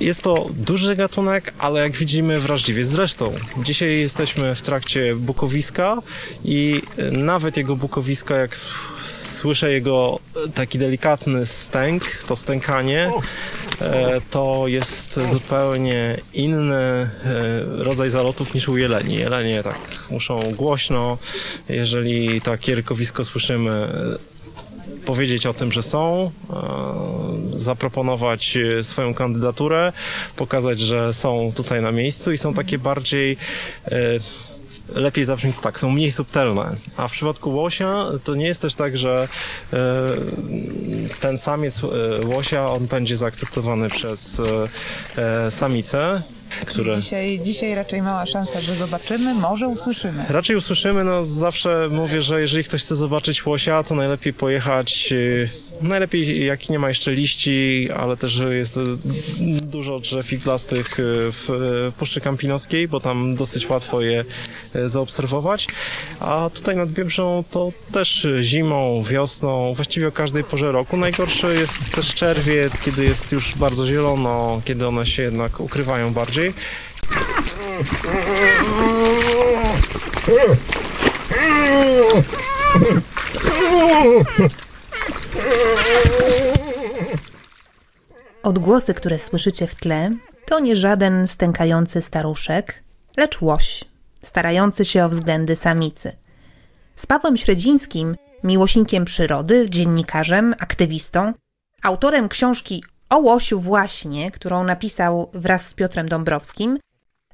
Jest to duży gatunek, ale jak widzimy wrażliwie. Zresztą dzisiaj jesteśmy w trakcie bukowiska i nawet jego bukowiska, jak słyszę jego taki delikatny stęk, to stękanie, e, to jest zupełnie inny e, rodzaj zalotów niż u jeleni. Jelenie tak muszą głośno, jeżeli takie rykowisko słyszymy, powiedzieć o tym, że są, e, zaproponować e, swoją kandydaturę, pokazać, że są tutaj na miejscu i są takie bardziej e, lepiej zabrzmieć tak, są mniej subtelne. A w przypadku łosia to nie jest też tak, że e, ten samiec łosia, on będzie zaakceptowany przez samicę, które... Dzisiaj, dzisiaj raczej mała szansa, że zobaczymy, może usłyszymy. Raczej usłyszymy, no zawsze mówię, że jeżeli ktoś chce zobaczyć łosia, to najlepiej pojechać, yy, najlepiej jak nie ma jeszcze liści, ale też jest yy, dużo drzew iglastych yy, w Puszczy Kampinoskiej, bo tam dosyć łatwo je zaobserwować. A tutaj nad Biebrzą to też zimą, wiosną, właściwie o każdej porze roku. Najgorszy jest też czerwiec, kiedy jest już bardzo zielono, kiedy one się jednak ukrywają bardziej. Odgłosy, które słyszycie w tle, to nie żaden stękający staruszek, lecz łoś, starający się o względy samicy. Z Pawłem Średzińskim, miłośnikiem przyrody, dziennikarzem, aktywistą, autorem książki o łosiu właśnie, którą napisał wraz z Piotrem Dąbrowskim,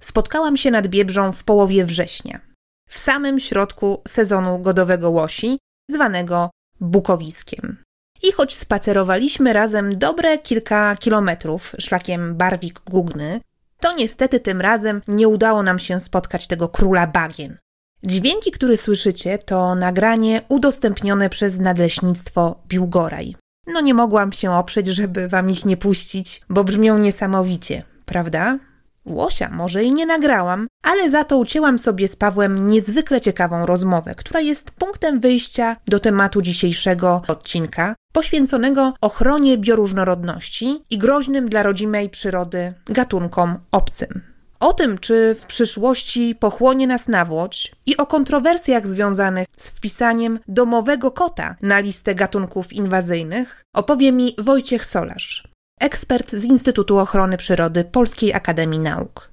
spotkałam się nad Biebrzą w połowie września, w samym środku sezonu godowego łosi, zwanego bukowiskiem. I choć spacerowaliśmy razem dobre kilka kilometrów szlakiem Barwik-Gugny, to niestety tym razem nie udało nam się spotkać tego króla bagien. Dźwięki, które słyszycie, to nagranie udostępnione przez Nadleśnictwo Biłgoraj. No nie mogłam się oprzeć, żeby wam ich nie puścić, bo brzmią niesamowicie, prawda? Łosia może i nie nagrałam, ale za to ucięłam sobie z Pawłem niezwykle ciekawą rozmowę, która jest punktem wyjścia do tematu dzisiejszego odcinka, poświęconego ochronie bioróżnorodności i groźnym dla rodzimej przyrody gatunkom obcym. O tym, czy w przyszłości pochłonie nas nawłoć i o kontrowersjach związanych z wpisaniem domowego kota na listę gatunków inwazyjnych opowie mi Wojciech Solarz, ekspert z Instytutu Ochrony Przyrody Polskiej Akademii Nauk.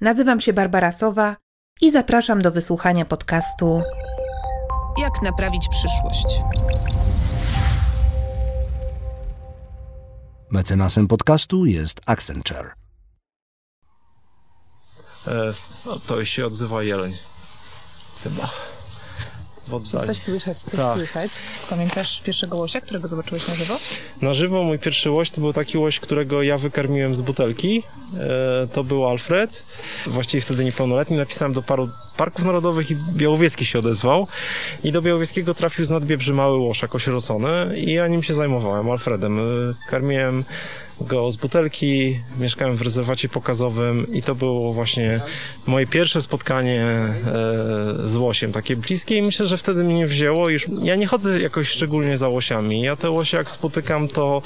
Nazywam się Barbara Sowa i zapraszam do wysłuchania podcastu Jak naprawić przyszłość? Mecenasem podcastu jest Accenture. E, no, to się odzywa jeleń. Chyba. Coś słychać, coś Tak. słychać. Pamiętasz pierwszego łosia, którego zobaczyłeś na żywo? Na żywo mój pierwszy łoś to był taki łoś, którego ja wykarmiłem z butelki. E, to był Alfred. Właściwie wtedy niepełnoletni. Napisałem do paru parków narodowych i Białowieski się odezwał. I do Białowieskiego trafił z nadbiebrzy mały łoszak osierocony i ja nim się zajmowałem, Alfredem. E, Karmiłem go z butelki, mieszkałem w rezerwacie pokazowym i to było właśnie moje pierwsze spotkanie e, z łosiem, takie bliskie i myślę, że wtedy mnie wzięło już, ja nie chodzę jakoś szczególnie za łosiami, ja te łosie jak spotykam to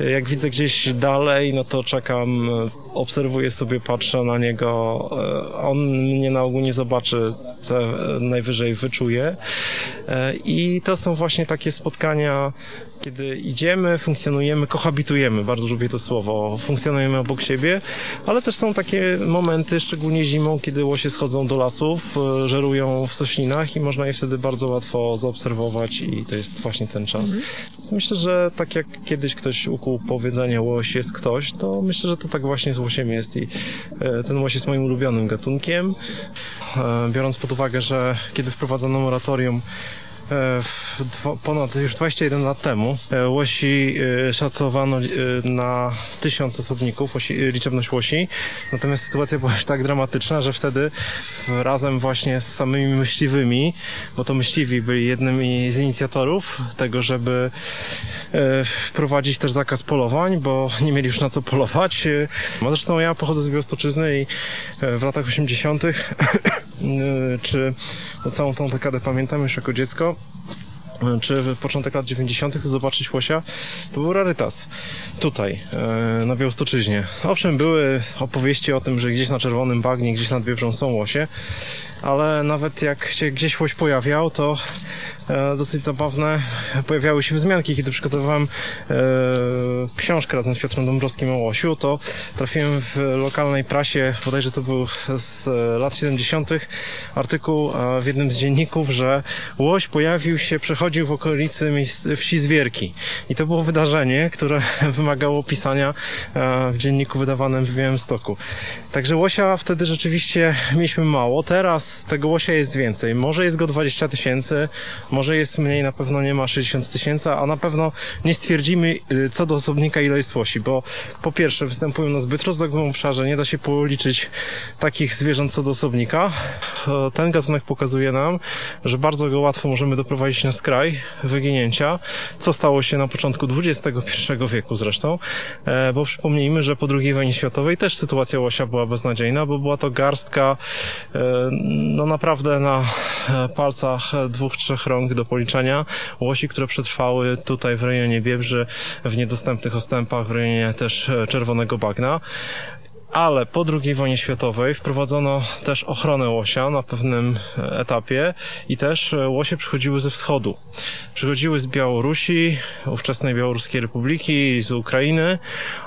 e, jak widzę gdzieś dalej, no to czekam, obserwuję sobie, patrzę na niego, e, on mnie na ogół nie zobaczy, co najwyżej wyczuje. I to są właśnie takie spotkania kiedy idziemy, funkcjonujemy, kohabitujemy, bardzo lubię to słowo, funkcjonujemy obok siebie, ale też są takie momenty, szczególnie zimą, kiedy łosie schodzą do lasów, e, żerują w soślinach i można je wtedy bardzo łatwo zaobserwować i to jest właśnie ten czas. Więc myślę, że tak jak kiedyś ktoś ukuł powiedzenie łoś jest ktoś, to myślę, że to tak właśnie z łosiem jest i e, ten łoś jest moim ulubionym gatunkiem. E, Biorąc pod uwagę, że kiedy wprowadzono moratorium ponad już 21 lat temu e, łosi e, szacowano e, na tysiąc osobników, łosi, e, liczebność łosi. Natomiast sytuacja była już tak dramatyczna, że wtedy razem właśnie z samymi myśliwymi, bo to myśliwi byli jednymi z inicjatorów tego, żeby e, wprowadzić też zakaz polowań, bo nie mieli już na co polować. E, no Zresztą ja pochodzę z Białostoczyzny i e, w latach 80. czy no całą tą dekadę pamiętam już jako dziecko, czy w początek lat 90., to zobaczyć łosia, to był rarytas. Tutaj, e, na Białostoczyźnie. Owszem, były opowieści o tym, że gdzieś na Czerwonym Bagnie, gdzieś nad Biebrzą są łosie, ale nawet jak się gdzieś łoś pojawiał, to e, dosyć zabawne pojawiały się wzmianki. Kiedy przygotowywałem e, książkę razem z Piotrem Dąbrowskim o łosiu, to trafiłem w lokalnej prasie, bodajże to był z e, lat 70., artykuł e, w jednym z dzienników, że łoś pojawił się, przechodził w okolicy wsi Zwierki. I to było wydarzenie, które wymagało pisania e, w dzienniku wydawanym w Białymstoku. Także łosia wtedy rzeczywiście mieliśmy mało. Teraz tego łosia jest więcej. Może jest go 20 tysięcy, może jest mniej, na pewno nie ma 60 tysięcy, a na pewno nie stwierdzimy y, co do osobnika ile jest łosi, bo po pierwsze występują na zbyt rozległym obszarze, nie da się policzyć takich zwierząt co do osobnika. Ten gatunek pokazuje nam, że bardzo go łatwo możemy doprowadzić na skraj wyginięcia, co stało się na początku XXI wieku zresztą, e, bo przypomnijmy, że po II wojnie światowej też sytuacja łosia była beznadziejna, bo była to garstka e, no naprawdę na e, palcach dwóch, trzech rąk do policzenia łosi, które przetrwały tutaj w rejonie Biebrzy, w niedostępnych ostępach, w rejonie też e, Czerwonego Bagna. Ale po II wojnie światowej wprowadzono też ochronę łosia na pewnym e, etapie i też e, łosie przychodziły ze wschodu. Przychodziły z Białorusi, ówczesnej Białoruskiej Republiki, z Ukrainy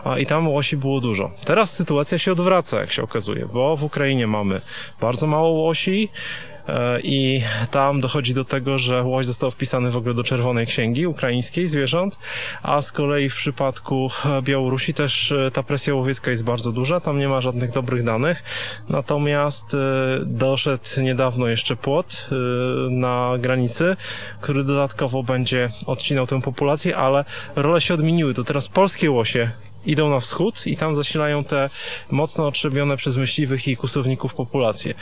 a i tam łosi było dużo. Teraz sytuacja się odwraca, jak się okazuje, bo w Ukrainie mamy bardzo mało łosi, i tam dochodzi do tego, że łoś został wpisany w ogóle do Czerwonej Księgi Ukraińskiej Zwierząt, a z kolei w przypadku e, Białorusi też e, ta presja łowiecka jest bardzo duża, tam nie ma żadnych dobrych danych, natomiast e, doszedł niedawno jeszcze płot e, na granicy, który dodatkowo będzie odcinał tę populację, ale role się odmieniły, to teraz polskie łosie idą na wschód i tam zasilają te mocno otrzebione przez myśliwych i kusowników populacje.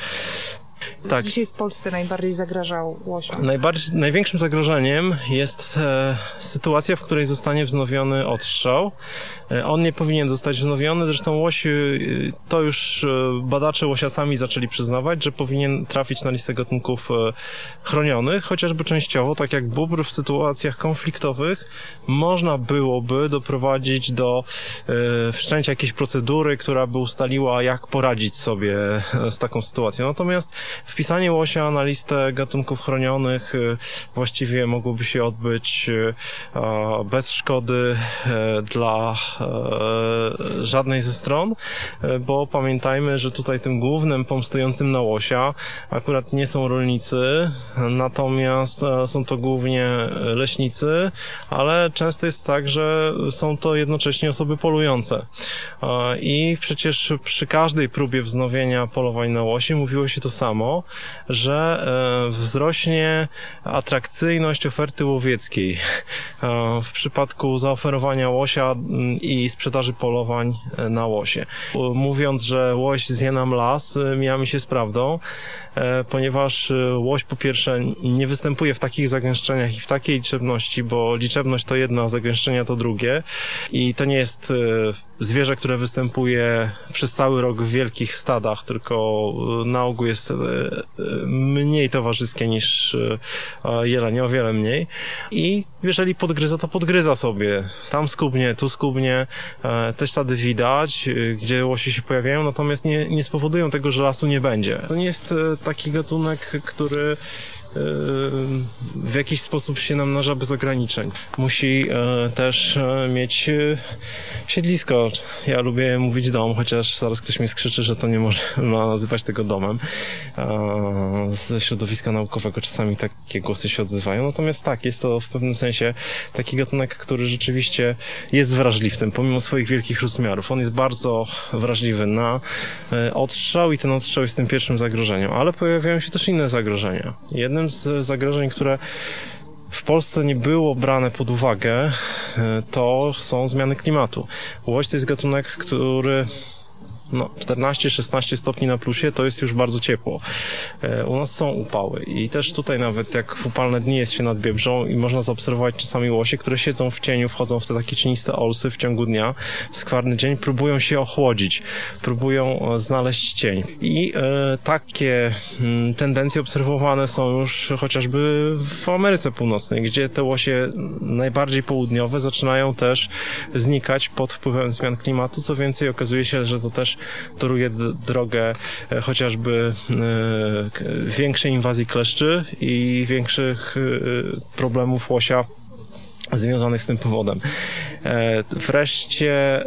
Tak. Dzisiaj w Polsce najbardziej zagrażał łosiom. Najbardziej, największym zagrożeniem jest e, sytuacja, w której zostanie wznowiony odstrzał. E, on nie powinien zostać wznowiony, zresztą łosi, e, to już e, badacze łosia sami zaczęli przyznawać, że powinien trafić na listę gatunków chronionych, chociażby częściowo, tak jak bóbr w sytuacjach konfliktowych, można byłoby doprowadzić do wszczęcia jakiejś procedury, która by ustaliła, jak poradzić sobie z taką sytuacją. Natomiast wpisanie łosia na listę gatunków chronionych właściwie mogłoby się odbyć bez szkody dla żadnej ze stron, e, bo pamiętajmy, że tutaj tym głównym pomstującym na łosia akurat nie są rolnicy, natomiast e, są to głównie leśnicy, ale często jest tak, że są to jednocześnie osoby polujące. E, I przecież przy każdej próbie wznowienia polowań na łosie mówiło się to samo, że e, wzrośnie atrakcyjność oferty łowieckiej e, w przypadku zaoferowania łosia i sprzedaży polowań e, na łosie. Mówiąc, że łoś zje nam las, e, mija mi się z prawdą, e, ponieważ łoś po pierwsze nie występuje w takich zagęszczeniach i w takiej liczebności, bo liczebność to jedno, zagęszczenia to drugie i to nie jest zwierzę, które występuje przez cały rok w wielkich stadach, tylko e, na ogół jest e, e, mniej towarzyskie niż jelenie, o wiele mniej i jeżeli podgryza, to podgryza sobie. Tam skubnie, tu skubnie, te ślady widać, gdzie łosi się pojawiają, natomiast nie, nie spowodują tego, że lasu nie będzie. To nie jest taki gatunek, który w jakiś sposób się namnaża bez ograniczeń. Musi e, też e, mieć e, siedlisko. Ja lubię mówić dom, chociaż zaraz ktoś mi skrzyczy, że to nie można nazywać tego domem. Ze środowiska naukowego czasami takie głosy się odzywają. Natomiast tak, jest to w pewnym sensie taki gatunek, który rzeczywiście jest wrażliwcem, pomimo swoich wielkich rozmiarów. On jest bardzo wrażliwy na odstrzał i ten odstrzał jest tym pierwszym zagrożeniem. Ale pojawiają się też inne zagrożenia. Jednym z zagrożeń, które w Polsce nie było brane pod uwagę, e, to są zmiany klimatu. Łoś to jest gatunek, który no 14-16 stopni na plusie to jest już bardzo ciepło. E, U nas są upały i też tutaj nawet jak w upalne dni jest się nad Biebrzą i można zaobserwować czasami łosie, które siedzą w cieniu, wchodzą w te takie cieniste olsy w ciągu dnia, w skwarny dzień, próbują się ochłodzić, próbują e, znaleźć cień. I e, takie mm, tendencje obserwowane są już chociażby w Ameryce Północnej, gdzie te łosie najbardziej południowe zaczynają też znikać pod wpływem zmian klimatu. Co więcej, okazuje się, że to też toruje drogę e, chociażby e, większej inwazji kleszczy i większych e, problemów łosia związanych z tym powodem. Wreszcie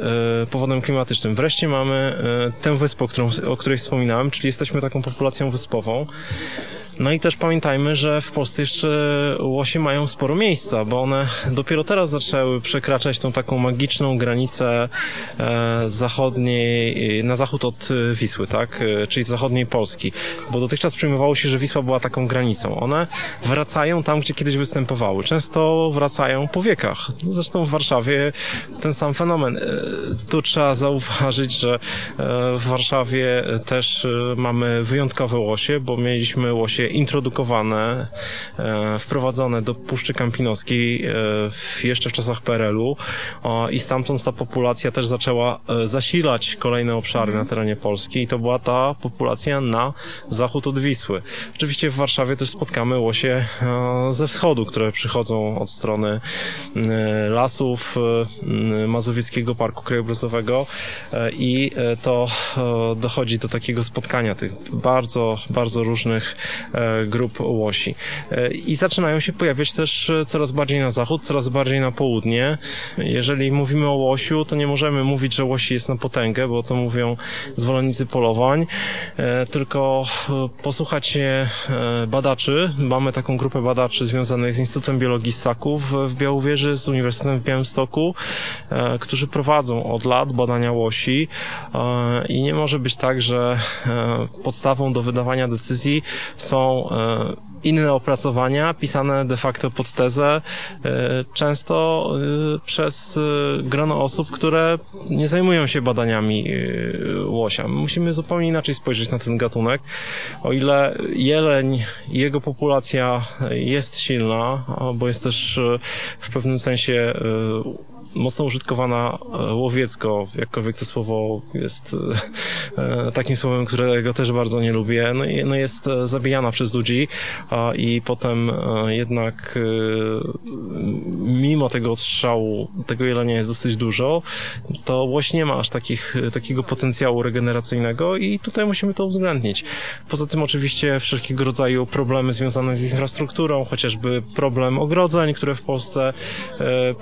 powodem klimatycznym. Wreszcie mamy tę wyspę, o której wspominałem, czyli jesteśmy taką populacją wyspową. No i też pamiętajmy, że w Polsce jeszcze łosie mają sporo miejsca, bo one dopiero teraz zaczęły przekraczać tą taką magiczną granicę e, zachodniej, na zachód od e, Wisły, tak? E, Czyli zachodniej Polski. Bo dotychczas przyjmowało się, że Wisła była taką granicą. One wracają tam, gdzie kiedyś występowały. Często wracają po wiekach. Zresztą w Warszawie ten sam fenomen. E, Tu trzeba zauważyć, że e, w Warszawie też e, mamy wyjątkowe łosie, bo mieliśmy łosie introdukowane, e, wprowadzone do Puszczy Kampinoskiej e, jeszcze w czasach PRL-u i stamtąd ta populacja też zaczęła e, zasilać kolejne obszary na terenie Polski i to była ta populacja na zachód od Wisły. Oczywiście w Warszawie też spotkamy łosie ze wschodu, które przychodzą od strony lasów Mazowieckiego Parku Krajobrazowego i to dochodzi do takiego spotkania tych bardzo, bardzo różnych grup łosi. E, I zaczynają się pojawiać też e, coraz bardziej na zachód, coraz bardziej na południe. Jeżeli mówimy o łosiu, to nie możemy mówić, że łosi jest na potęgę, bo to mówią zwolennicy polowań, e, tylko e, posłuchacie e, badaczy. Mamy taką grupę badaczy związanych z Instytutem Biologii Ssaków w Białowieży, z Uniwersytetem w Białymstoku, e, którzy prowadzą od lat badania łosi e, i nie może być tak, że e, podstawą do wydawania decyzji są e, inne opracowania pisane de facto pod tezę, e, często e, przez grono osób, które nie zajmują się badaniami łosia. My musimy zupełnie inaczej spojrzeć na ten gatunek. O ile jeleń i jego populacja jest silna, bo jest też w pewnym sensie mocno użytkowana e, łowiecko, jakkolwiek to słowo jest e, e, takim słowem, którego też bardzo nie lubię, no, no jest zabijana przez ludzi i potem jednak mimo tego odstrzału, tego jelenia jest dosyć dużo, to łoś nie ma aż takich, takiego potencjału regeneracyjnego i tutaj musimy to uwzględnić. Poza tym oczywiście wszelkiego rodzaju problemy związane z infrastrukturą, chociażby problem ogrodzeń, które w Polsce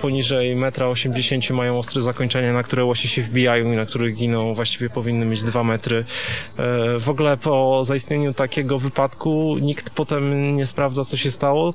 poniżej metra 80 mają ostre zakończenia, na które łosie się wbijają i na których giną, właściwie powinny mieć 2 metry. E, w ogóle po zaistnieniu takiego wypadku nikt potem nie sprawdza, co się stało,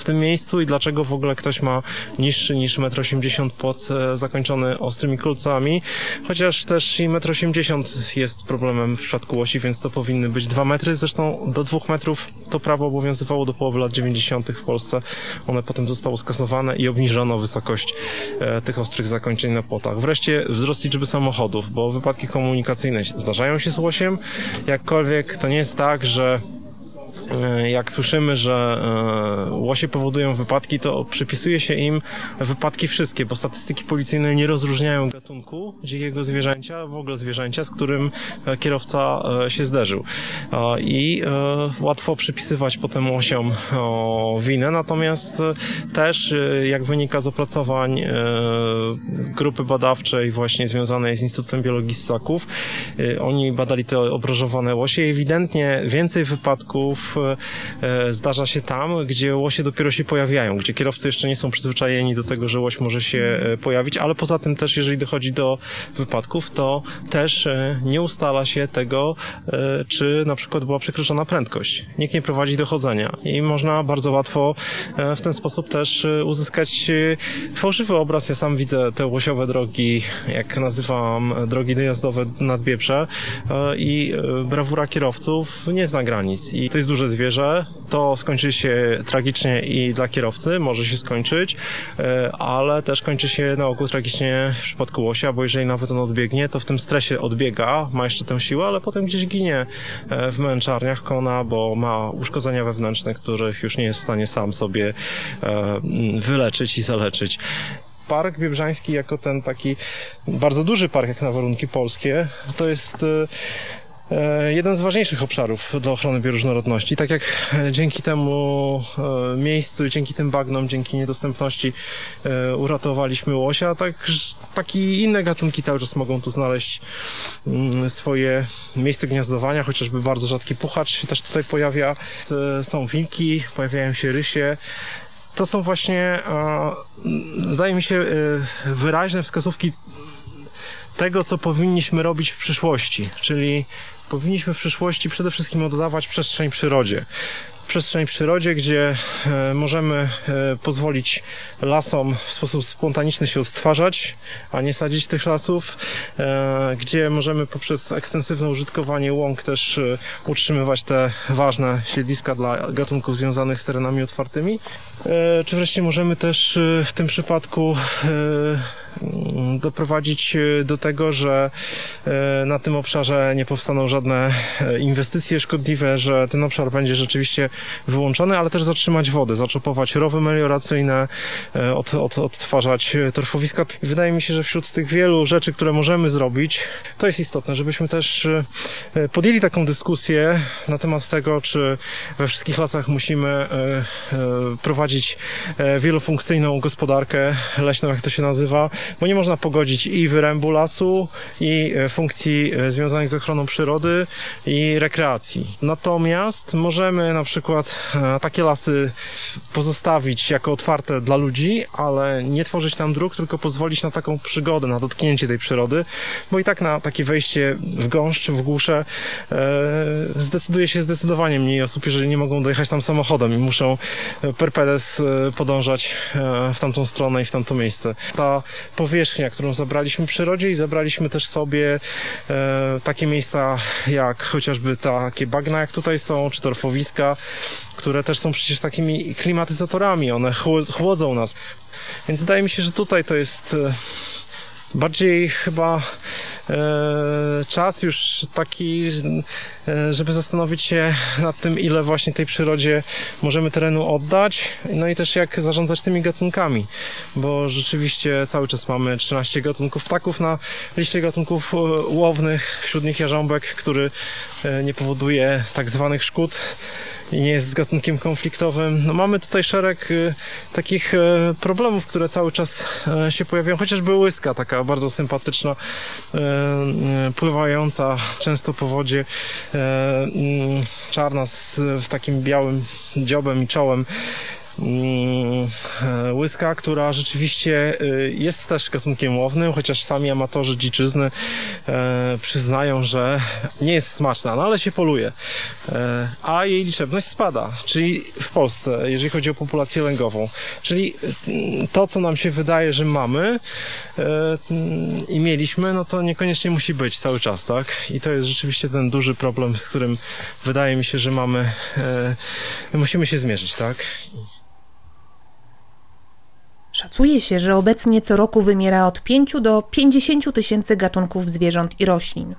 w tym miejscu i dlaczego w ogóle ktoś ma niższy niż 1,80 m e, zakończony ostrymi kulcami, chociaż też i 1,80 m jest problemem w przypadku łosi, więc to powinny być 2 metry, zresztą do 2 metrów to prawo obowiązywało do połowy lat 90. w Polsce, one potem zostało skasowane i obniżono wysokość e, tych ostrych zakończeń na płotach. Wreszcie wzrost liczby samochodów, bo wypadki komunikacyjne zdarzają się z łosiem, jakkolwiek to nie jest tak, że jak słyszymy, że e, łosie powodują wypadki, to przypisuje się im wypadki wszystkie, bo statystyki policyjne nie rozróżniają gatunku dzikiego zwierzęcia, w ogóle zwierzęcia, z którym e, kierowca e, się zderzył. E, I e, łatwo przypisywać potem łosiom winę, natomiast e, też, e, jak wynika z opracowań e, grupy badawczej właśnie związanej z Instytutem Biologii Ssaków, e, oni badali te obrożowane łosie i ewidentnie więcej wypadków e, zdarza się tam, gdzie łosie dopiero się pojawiają, gdzie kierowcy jeszcze nie są przyzwyczajeni do tego, że łoś może się e, pojawić, ale poza tym też, jeżeli dochodzi do wypadków, to też e, nie ustala się tego, e, czy na przykład była przekroczona prędkość. Nikt nie prowadzi dochodzenia i można bardzo łatwo e, w ten sposób też e, uzyskać e, fałszywy obraz. Ja sam widzę te łosiowe drogi, jak nazywam, e, drogi dojazdowe nad Biebrze e, i e, brawura kierowców nie zna granic i to jest duże zwierzę. To skończy się tragicznie i dla kierowcy, może się skończyć, e, ale też kończy się na ogół tragicznie w przypadku łosia, bo jeżeli nawet on odbiegnie, to w tym stresie odbiega, ma jeszcze tę siłę, ale potem gdzieś ginie e, w męczarniach kona, bo ma uszkodzenia wewnętrzne, których już nie jest w stanie sam sobie e, wyleczyć i zaleczyć. Park Biebrzański jako ten taki bardzo duży park jak na warunki polskie, to jest jeden z ważniejszych obszarów dla ochrony bioróżnorodności. Tak jak e, dzięki temu e, miejscu i dzięki tym bagnom, dzięki niedostępności e, uratowaliśmy łosia, tak takie inne gatunki cały czas mogą tu znaleźć mm, swoje miejsce gniazdowania, chociażby bardzo rzadki puchacz się też tutaj pojawia. E, Są wilki, pojawiają się rysie. To są właśnie, e, zdaje mi się, e, wyraźne wskazówki tego, co powinniśmy robić w przyszłości, czyli powinniśmy w przyszłości przede wszystkim oddawać przestrzeń przyrodzie. Przestrzeń przyrodzie, gdzie e, możemy e, pozwolić lasom w sposób spontaniczny się odtwarzać, a nie sadzić tych lasów, e, gdzie możemy poprzez ekstensywne użytkowanie łąk też utrzymywać te ważne siedliska dla gatunków związanych z terenami otwartymi. Czy wreszcie możemy też w tym przypadku doprowadzić do tego, że na tym obszarze nie powstaną żadne inwestycje szkodliwe, że ten obszar będzie rzeczywiście wyłączony, ale też zatrzymać wodę, zaczopować rowy melioracyjne, e, od, od, odtwarzać e, torfowiska. Wydaje mi się, że wśród tych wielu rzeczy, które możemy zrobić, to jest istotne, żebyśmy też e, podjęli taką dyskusję na temat tego, czy we wszystkich lasach musimy prowadzić wielofunkcyjną gospodarkę leśną, jak to się nazywa, bo nie można pogodzić i wyrębu lasu, i funkcji związanych z ochroną przyrody i rekreacji. Natomiast możemy na przykład e, takie lasy pozostawić jako otwarte dla ludzi, ale nie tworzyć tam dróg, tylko pozwolić na taką przygodę, na dotknięcie tej przyrody, bo i tak na takie wejście w gąszcz, w głusze e, zdecyduje się zdecydowanie mniej osób, jeżeli nie mogą dojechać tam samochodem i muszą e, per pedes e, podążać w tamtą stronę i w tamto miejsce. Ta powierzchnia, którą zabraliśmy przyrodzie i zabraliśmy też sobie takie miejsca jak chociażby takie bagna, jak tutaj są, czy torfowiska, które też są przecież takimi klimatyzatorami, one chł- chłodzą nas. Więc wydaje mi się, że tutaj to jest e, bardziej chyba e, czas już taki, e, żeby zastanowić się nad tym, ile właśnie tej przyrodzie możemy terenu oddać, no i też jak zarządzać tymi gatunkami, bo rzeczywiście cały czas mamy 13 gatunków ptaków na liście gatunków e, łownych, wśród nich jarząbek, który e, nie powoduje tak zwanych szkód i nie jest gatunkiem konfliktowym. No mamy tutaj szereg y, takich e, problemów, które cały czas e, się pojawiają, chociażby łyska, taka bardzo sympatyczna, e, e, pływająca często po wodzie, czarna z w takim białym dziobem i czołem. Mm, e, Łyska, która rzeczywiście e, jest też gatunkiem łownym, chociaż sami amatorzy dziczyzny e, przyznają, że nie jest smaczna, no ale się poluje. A jej liczebność spada, czyli w Polsce, jeżeli chodzi o populację lęgową. Czyli mm, to, co nam się wydaje, że mamy mm, i mieliśmy, no to niekoniecznie musi być cały czas, tak? I to jest rzeczywiście ten duży problem, z którym wydaje mi się, że mamy, musimy się zmierzyć, tak? Szacuje się, że obecnie co roku wymiera od 5 do 50 tysięcy gatunków zwierząt i roślin,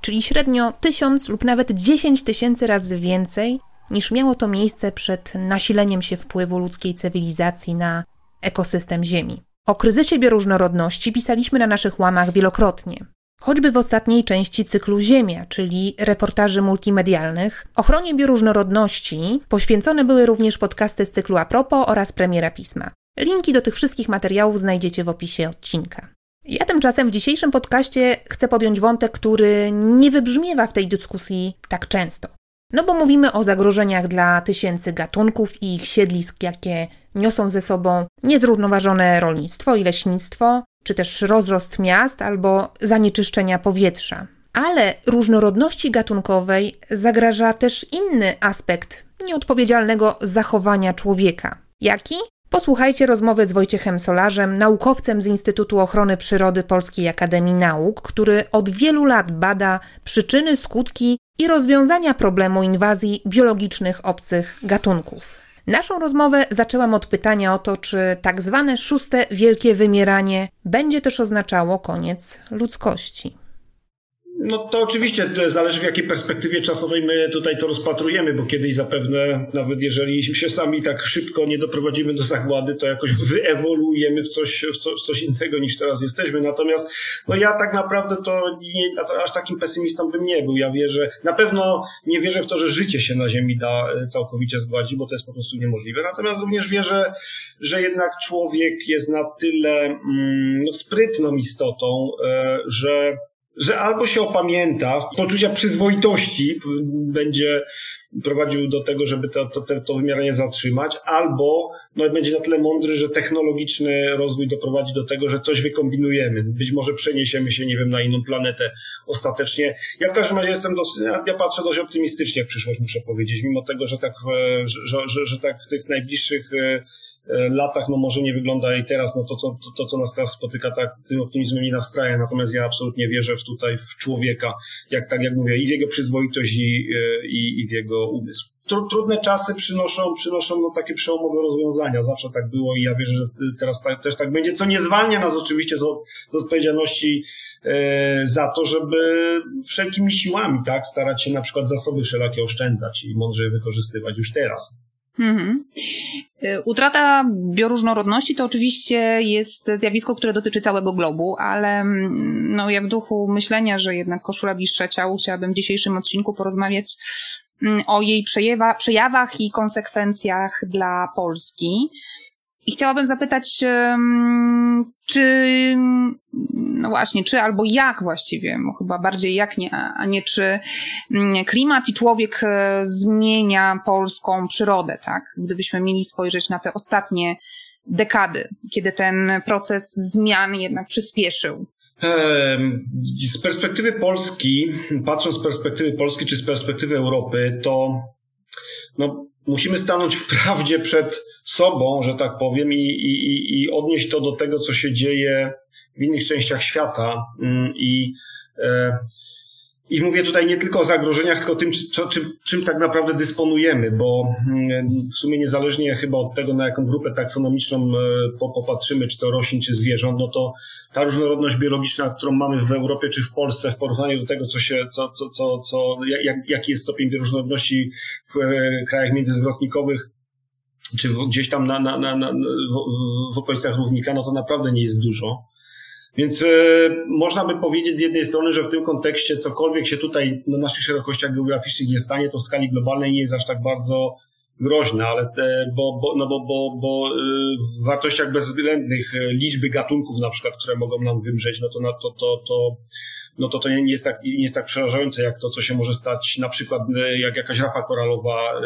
czyli średnio 1000 lub nawet 10 tysięcy razy więcej niż miało to miejsce przed nasileniem się wpływu ludzkiej cywilizacji na ekosystem Ziemi. O kryzysie bioróżnorodności pisaliśmy na naszych łamach wielokrotnie. Choćby w ostatniej części cyklu Ziemia, czyli reportaży multimedialnych, ochronie bioróżnorodności poświęcone były również podcasty z cyklu Apropo oraz premiera pisma. Linki do tych wszystkich materiałów znajdziecie w opisie odcinka. Ja tymczasem w dzisiejszym podcaście chcę podjąć wątek, który nie wybrzmiewa w tej dyskusji tak często. No bo mówimy o zagrożeniach dla tysięcy gatunków i ich siedlisk, jakie niosą ze sobą niezrównoważone rolnictwo i leśnictwo, czy też rozrost miast albo zanieczyszczenia powietrza. Ale różnorodności gatunkowej zagraża też inny aspekt nieodpowiedzialnego zachowania człowieka. Jaki? Posłuchajcie rozmowy z Wojciechem Solarzem, naukowcem z Instytutu Ochrony Przyrody Polskiej Akademii Nauk, który od wielu lat bada przyczyny, skutki i rozwiązania problemu inwazji biologicznych obcych gatunków. Naszą rozmowę zaczęłam od pytania o to, czy tak zwane szóste wielkie wymieranie będzie też oznaczało koniec ludzkości. No to oczywiście to zależy w jakiej perspektywie czasowej my tutaj to rozpatrujemy, bo kiedyś zapewne, nawet jeżeli się sami tak szybko nie doprowadzimy do zagłady, to jakoś wyewoluujemy w coś, w, co, w coś innego niż teraz jesteśmy. Natomiast no ja tak naprawdę to nie, aż takim pesymistą bym nie był. Ja wierzę, na pewno nie wierzę w to, że życie się na Ziemi da e, całkowicie zgładzić, bo to jest po prostu niemożliwe. Natomiast również wierzę, że jednak człowiek jest na tyle mm, no, sprytną istotą, e, że że albo się opamięta, poczucia przyzwoitości będzie prowadził do tego, żeby to, to, to wymieranie zatrzymać, albo no, będzie na tyle mądry, że technologiczny rozwój doprowadzi do tego, że coś wykombinujemy. Być może przeniesiemy się, nie wiem, na inną planetę ostatecznie. Ja w każdym razie jestem dosyć, ja patrzę dość optymistycznie w przyszłość, muszę powiedzieć, mimo tego, że tak, że, że, że tak w tych najbliższych e, e, latach, no może nie wygląda i teraz, no to, co, to, to, co nas teraz spotyka, tak tym optymizmem nie nastraja, natomiast ja absolutnie wierzę w tutaj w człowieka, jak tak jak mówię, i w jego przyzwoitość i, e, i, i w jego umysł. Trudne czasy przynoszą, przynoszą no, takie przełomowe rozwiązania. Zawsze tak było i ja wierzę, że teraz tak, też tak będzie, co nie zwalnia nas oczywiście z, z odpowiedzialności e, za to, żeby wszelkimi siłami tak, starać się na przykład zasoby wszelakie oszczędzać i mądrze je wykorzystywać już teraz. Mhm. E, utrata bioróżnorodności to oczywiście jest zjawisko, które dotyczy całego globu, ale mm, no, ja w duchu myślenia, że jednak koszula bliższa ciału, chciałabym w dzisiejszym odcinku porozmawiać Mm, o jej przejawa, przejawach i konsekwencjach dla Polski. I chciałabym zapytać, czy, no właśnie, czy albo jak właściwie, chyba bardziej jak nie, a nie czy mm, klimat i człowiek e, zmienia polską przyrodę, tak? Gdybyśmy mieli spojrzeć na te ostatnie dekady, kiedy ten proces zmian jednak przyspieszył. Z perspektywy Polski, patrząc z perspektywy Polski czy z perspektywy Europy, to no, musimy stanąć w prawdzie przed sobą, że tak powiem, i, i, i odnieść to do tego, co się dzieje w innych częściach świata. Mm, I e, i mówię tutaj nie tylko o zagrożeniach, tylko tym, czy, czym, czym tak naprawdę dysponujemy, bo mm, w sumie niezależnie chyba od tego, na jaką grupę taksonomiczną e, popatrzymy, czy to roślin, czy zwierząt, no to ta różnorodność biologiczna, którą mamy w Europie czy w Polsce, w porównaniu do tego, co się, co, co, co, co jak, jaki jest stopień bioróżnorodności w e, krajach międzyzwrotnikowych, czy gdzieś tam na, na, na, na w, w okolicach równika, no to naprawdę nie jest dużo. Więc e, można by powiedzieć z jednej strony, że w tym kontekście cokolwiek się tutaj na naszych szerokościach geograficznych nie stanie, to w skali globalnej nie jest aż tak bardzo groźne, ale te, bo, bo, no bo, bo, bo e, w wartościach bezwzględnych e, liczby gatunków na przykład, które mogą nam wymrzeć, no to, to, to, to no to to nie jest, tak, nie jest tak przerażające, jak to, co się może stać, na przykład e, jak jakaś rafa koralowa e,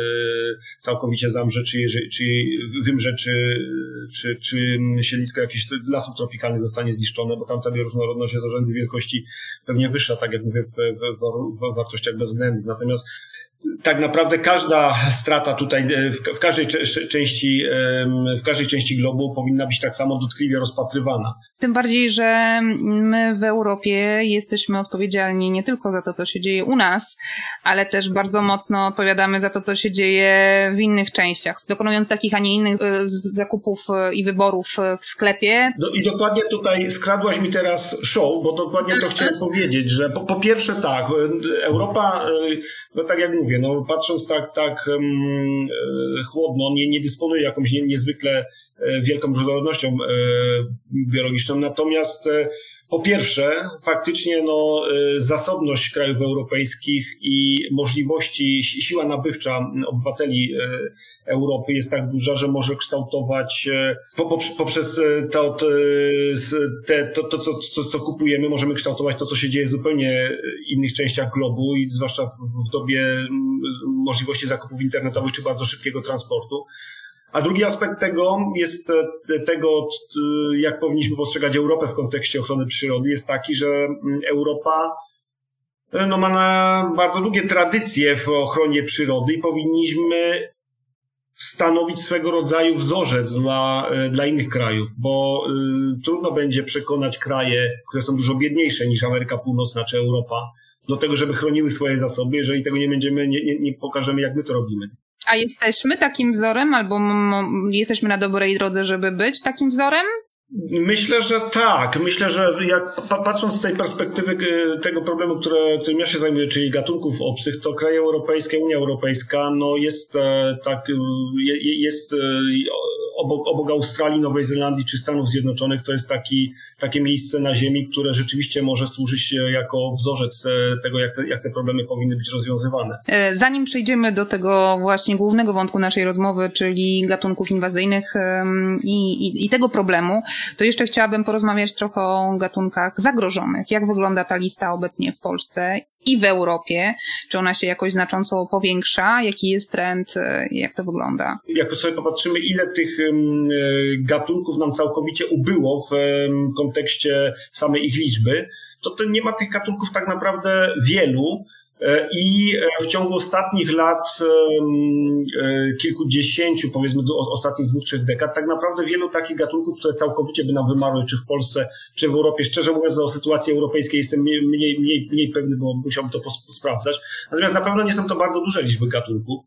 całkowicie zamrze, czy, czy wymrze, czy, czy, czy siedlisko jakichś lasów tropikalnych zostanie zniszczone, bo tam ta bioróżnorodność jest o rzędy wielkości pewnie wyższa, tak jak mówię, w, w, w, w wartościach bezwzględnych. Natomiast tak naprawdę każda strata tutaj e, w, każdej części, w każdej części globu powinna być tak samo dotkliwie rozpatrywana. Tym bardziej, że my w Europie jesteśmy odpowiedzialni nie tylko za to, co się dzieje u nas, ale też bardzo mocno odpowiadamy za to, co się dzieje w innych częściach, dokonując takich, a nie innych e, zakupów e, i wyborów w sklepie. No i dokładnie tutaj skradłaś mi teraz show, bo dokładnie to chciałem powiedzieć, że po, po pierwsze tak, Europa, no tak jak mówię, mówię, no patrząc tak, tak um, chłodno, nie, nie dysponuje jakąś nie, niezwykle e, wielką różnorodnością e, biologiczną, natomiast po pierwsze, faktycznie no, zasobność krajów europejskich i możliwości, siła nabywcza obywateli Europy jest tak duża, że może kształtować poprzez to, to, to co, co, co kupujemy, możemy kształtować to, co się dzieje w zupełnie innych częściach globu i zwłaszcza w, w dobie możliwości zakupów internetowych czy bardzo szybkiego transportu. A drugi aspekt tego jest tego, jak powinniśmy postrzegać Europę w kontekście ochrony przyrody, jest taki, że Europa no, ma na bardzo długie tradycje w ochronie przyrody i powinniśmy stanowić swego rodzaju wzorzec dla, dla innych krajów, bo y, trudno będzie przekonać kraje, które są dużo biedniejsze niż Ameryka Północna czy Europa, do tego, żeby chroniły swoje zasoby, jeżeli tego nie będziemy, nie, nie, nie pokażemy, jak my to robimy. A jesteśmy takim wzorem, albo jesteśmy na dobrej drodze, żeby być takim wzorem? Myślę, że tak. Myślę, że jak patrząc z tej perspektywy y, tego problemu, które, którym ja się zajmuję, czyli gatunków obcych, to kraje europejskie, Unia Europejska, no jest e, tak, y, jest e, obok, obok Australii, Nowej Zelandii czy Stanów Zjednoczonych to jest taki, takie miejsce na Ziemi, które rzeczywiście może służyć jako wzorzec e, tego, jak te, jak te problemy powinny być rozwiązywane. E, zanim przejdziemy do tego właśnie głównego wątku naszej rozmowy, czyli gatunków inwazyjnych i, i, i tego problemu, to jeszcze chciałabym porozmawiać trochę o gatunkach zagrożonych. Jak wygląda ta lista obecnie w Polsce i w Europie? Czy ona się jakoś znacząco powiększa? Jaki jest trend? E, jak to wygląda? Jak sobie popatrzymy, ile tych e, gatunków nam całkowicie ubyło w kontekście samej ich liczby, to, to nie ma tych gatunków tak naprawdę wielu. E, I w ciągu ostatnich lat, e, kilkudziesięciu, powiedzmy ostatnich dwóch, trzech dekad, tak naprawdę wielu takich gatunków, które całkowicie by nam wymarły, czy w Polsce, czy w Europie. Szczerze mówiąc, o sytuacji europejskiej jestem mniej, mniej, mniej, mniej pewny, bo musiałbym to sprawdzać. Natomiast na pewno nie są to bardzo duże liczby gatunków.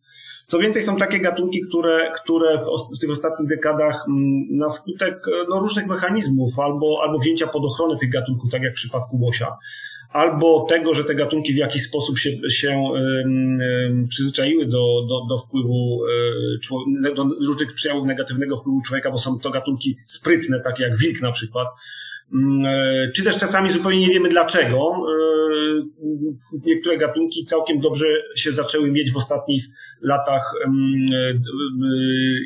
Co więcej, są takie gatunki, które, które w, w tych ostatnich dekadach na skutek no, różnych mechanizmów albo, albo wzięcia pod ochronę tych gatunków, tak jak w przypadku łosia, albo tego, że te gatunki w jakiś sposób się, się przyzwyczaiły do, do, do wpływu, um, do różnych przejawów negatywnego wpływu człowieka, bo są to gatunki sprytne, takie jak wilk na przykład, um, czy też czasami zupełnie nie wiemy dlaczego. Niektóre gatunki całkiem dobrze się zaczęły mieć w ostatnich latach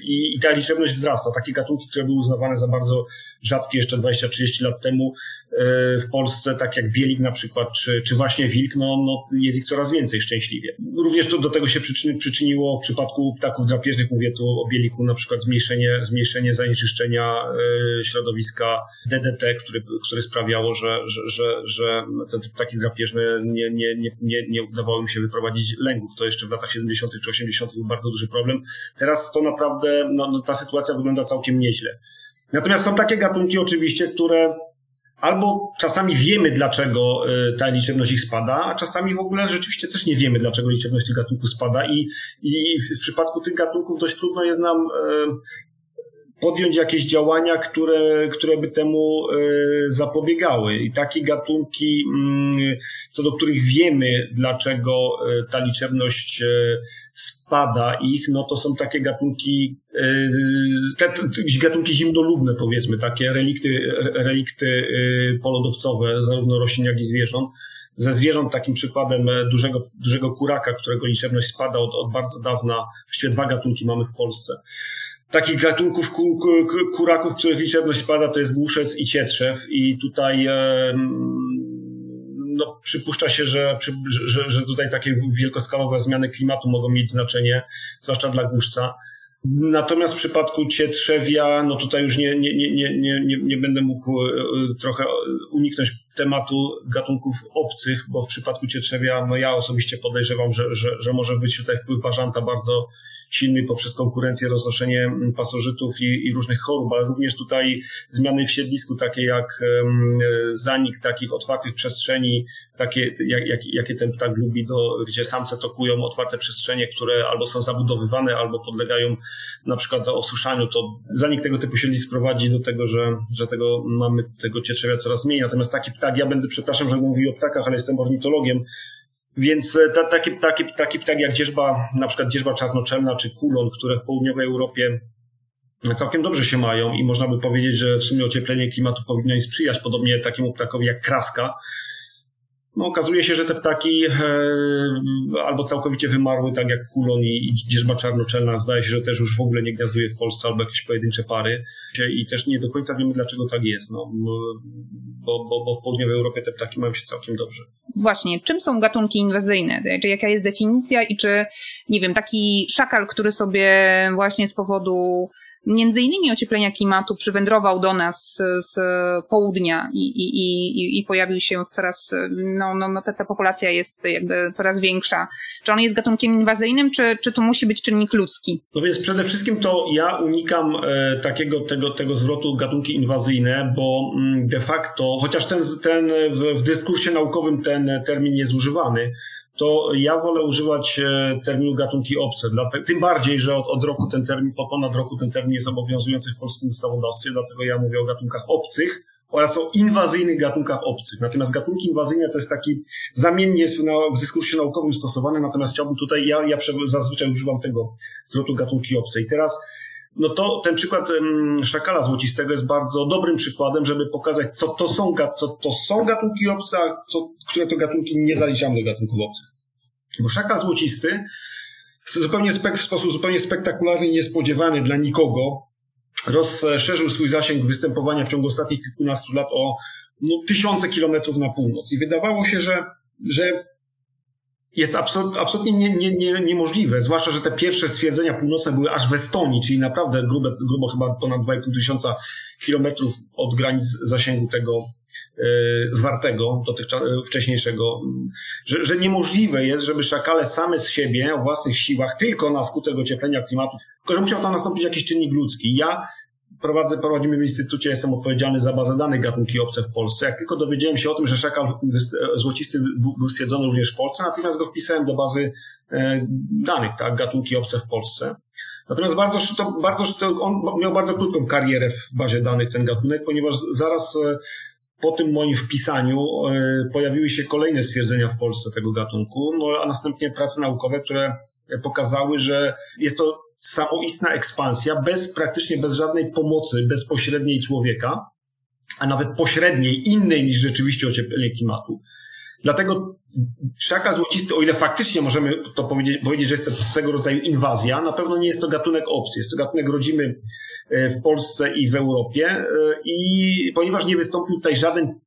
i ta liczebność wzrasta. Takie gatunki, które były uznawane za bardzo rzadkie jeszcze 20-30 lat temu, E, w Polsce, tak jak bielik na przykład, czy, czy właśnie wilk, no, no jest ich coraz więcej szczęśliwie. Również to do tego się przyczyni, przyczyniło w przypadku ptaków drapieżnych, mówię tu o bieliku, na przykład zmniejszenie, zmniejszenie zanieczyszczenia e, środowiska DDT, który, które sprawiało, że, że, że, że te ptaki drapieżne nie, nie, nie, nie, nie udawało im się wyprowadzić lęgów. To jeszcze w latach 70. czy 80. był bardzo duży problem. Teraz to naprawdę, no, no ta sytuacja wygląda całkiem nieźle. Natomiast są takie gatunki oczywiście, które albo czasami wiemy, dlaczego y, ta liczebność ich spada, a czasami w ogóle rzeczywiście też nie wiemy, dlaczego liczebność tych gatunków spada i, i w przypadku tych gatunków dość trudno jest nam y, podjąć jakieś działania, które, które by temu y, zapobiegały. I takie gatunki, mm, co do których wiemy, dlaczego ta liczebność spada ich, no to są takie gatunki, e, te, gatunki zimnolubne powiedzmy, takie relikty, relikty e, polodowcowe, zarówno roślin, jak i zwierząt. Ze zwierząt takim przykładem e, dużego, dużego kuraka, którego liczebność spada od, od bardzo dawna, właściwie dwa gatunki mamy w Polsce. Takich gatunków ku, ku, kuraków, których liczebność spada, to jest głuszec i cietrzew i tutaj no, przypuszcza się, że, że, że tutaj takie wielkoskalowe zmiany klimatu mogą mieć znaczenie, zwłaszcza dla głuszca. Natomiast w przypadku cietrzewia, no tutaj już nie, nie, nie, nie, nie, nie będę mógł e, trochę uniknąć tematu gatunków obcych, bo w przypadku cietrzewia, no ja osobiście podejrzewam, że, że, że może być tutaj wpływ bażanta bardzo silny poprzez konkurencję, roznoszenie pasożytów i, i różnych chorób, ale również tutaj zmiany w siedlisku, takie jak zanik takich otwartych przestrzeni, takie jak, jak, jakie ten ptak lubi, do, gdzie samce tokują otwarte przestrzenie, które albo są zabudowywane, albo podlegają na przykład osuszaniu, to zanik tego typu siedlisk prowadzi do tego, że, że tego mamy tego cieczewia coraz mniej. Natomiast taki ptak, ja będę, przepraszam, że mówił o ptakach, ale jestem ornitologiem, więc e, ta, taki, taki, taki ptak jak dzierżba, na przykład dzierżba czarnoczelna czy kulon, które w południowej Europie całkiem dobrze się mają i można by powiedzieć, że w sumie ocieplenie klimatu powinno im sprzyjać, podobnie takiemu ptakowi jak kraska, no, okazuje się, że te ptaki e, albo całkowicie wymarły, tak jak kulon i, i dzierżba czarnoczelna. Zdaje się, że też już w ogóle nie gniazduje w Polsce, albo jakieś pojedyncze pary. I też nie do końca wiemy, dlaczego tak jest. No, bo, bo, bo w południowej Europie te ptaki mają się całkiem dobrze. Właśnie, czym są gatunki inwazyjne? Czy jaka jest definicja i czy, nie wiem, taki szakal, który sobie właśnie z powodu między innymi ocieplenia klimatu przywędrował do nas z południa i, i, i, i pojawił się w coraz, no, no, no ta, ta populacja jest jakby coraz większa. Czy on jest gatunkiem inwazyjnym, czy, czy tu musi być czynnik ludzki? No więc przede wszystkim to ja unikam e, takiego tego, tego zwrotu gatunki inwazyjne, bo mm, de facto, chociaż ten, ten w, w dyskursie naukowym ten termin jest używany, to ja wolę używać e, terminu gatunki obce. Tym bardziej, że od, od roku ten termin, po ponad roku ten termin jest obowiązujący w polskim ustawodawstwie, dlatego ja mówię o gatunkach obcych oraz o inwazyjnych gatunkach obcych. Natomiast gatunki inwazyjne to jest taki, zamiennie jest w, w dyskursie naukowym stosowany, natomiast chciałbym tutaj, ja, ja zazwyczaj używam tego zwrotu gatunki obce. I teraz no to ten przykład szakala złocistego jest bardzo dobrym przykładem, żeby pokazać, co to są, co to są gatunki obce, a co, które to gatunki nie zaliczamy do gatunków obcych. Bo szakal złocisty zupełnie w sposób zupełnie spektakularny i niespodziewany dla nikogo rozszerzył swój zasięg występowania w ciągu ostatnich kilkunastu lat o no, tysiące kilometrów na północ. I wydawało się, że, że jest absolutnie nie, nie, nie, niemożliwe, zwłaszcza, że te pierwsze stwierdzenia północne były aż w Estonii, czyli naprawdę grube, grubo chyba ponad 2,5 tysiąca kilometrów od granic zasięgu tego yy, zwartego, dotychczas wcześniejszego, że, że niemożliwe jest, żeby szakale same z siebie, o własnych siłach, tylko na skutek ocieplenia klimatu, tylko że musiał tam nastąpić jakiś czynnik ludzki. Ja prowadzę, prowadzimy w Instytucie, jestem odpowiedzialny za bazę danych gatunki obce w Polsce. Jak tylko dowiedziałem się o tym, że szakal złocisty był stwierdzony również w Polsce, natychmiast go wpisałem do bazy e, danych, tak, gatunki obce w Polsce. Natomiast bardzo, to, bardzo, to on miał bardzo krótką karierę w bazie danych ten gatunek, ponieważ zaraz e, po tym moim wpisaniu e, pojawiły się kolejne stwierdzenia w Polsce tego gatunku, no, a następnie prace naukowe, które pokazały, że jest to samoistna ekspansja, bez praktycznie bez żadnej pomocy bezpośredniej człowieka, a nawet pośredniej, innej niż rzeczywiście ocieplenie klimatu. Dlatego szaka złocisty, o ile faktycznie możemy to powiedzieć, powiedzieć, że jest to swego rodzaju inwazja, na pewno nie jest to gatunek obcy. Jest to gatunek rodzimy e, w Polsce i w Europie e, i ponieważ nie wystąpił tutaj żaden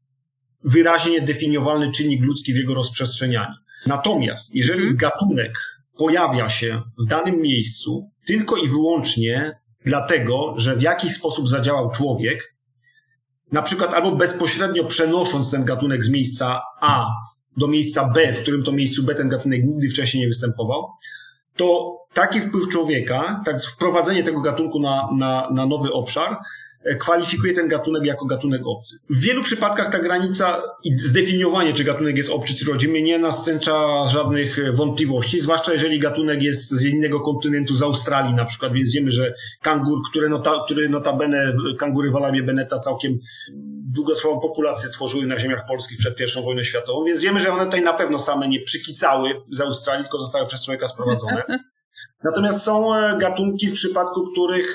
wyraźnie definiowalny czynnik ludzki w jego rozprzestrzenianiu. Natomiast jeżeli mhm. gatunek pojawia się w danym miejscu tylko i wyłącznie dlatego, że w jakiś sposób zadziałał człowiek, na przykład albo bezpośrednio przenosząc ten gatunek z miejsca A do miejsca B, w którym to miejscu B ten gatunek nigdy wcześniej nie występował, to taki wpływ człowieka, tak wprowadzenie tego gatunku na, na, na nowy obszar kwalifikuje ten gatunek jako gatunek obcy. W wielu przypadkach ta granica i zdefiniowanie, czy gatunek jest obcy, czy rodzimy, nie nastręcza żadnych e, wątpliwości, zwłaszcza jeżeli gatunek jest z innego kontynentu, z Australii na przykład, więc wiemy, że kangur, które nota, który notabene, kangury Walabie Beneta całkiem długotrwałą populację tworzyły na ziemiach polskich przed I wojną światową, więc wiemy, że one tutaj na pewno same nie przykicały z Australii, tylko zostały przez człowieka sprowadzone. Natomiast są e, gatunki, w przypadku których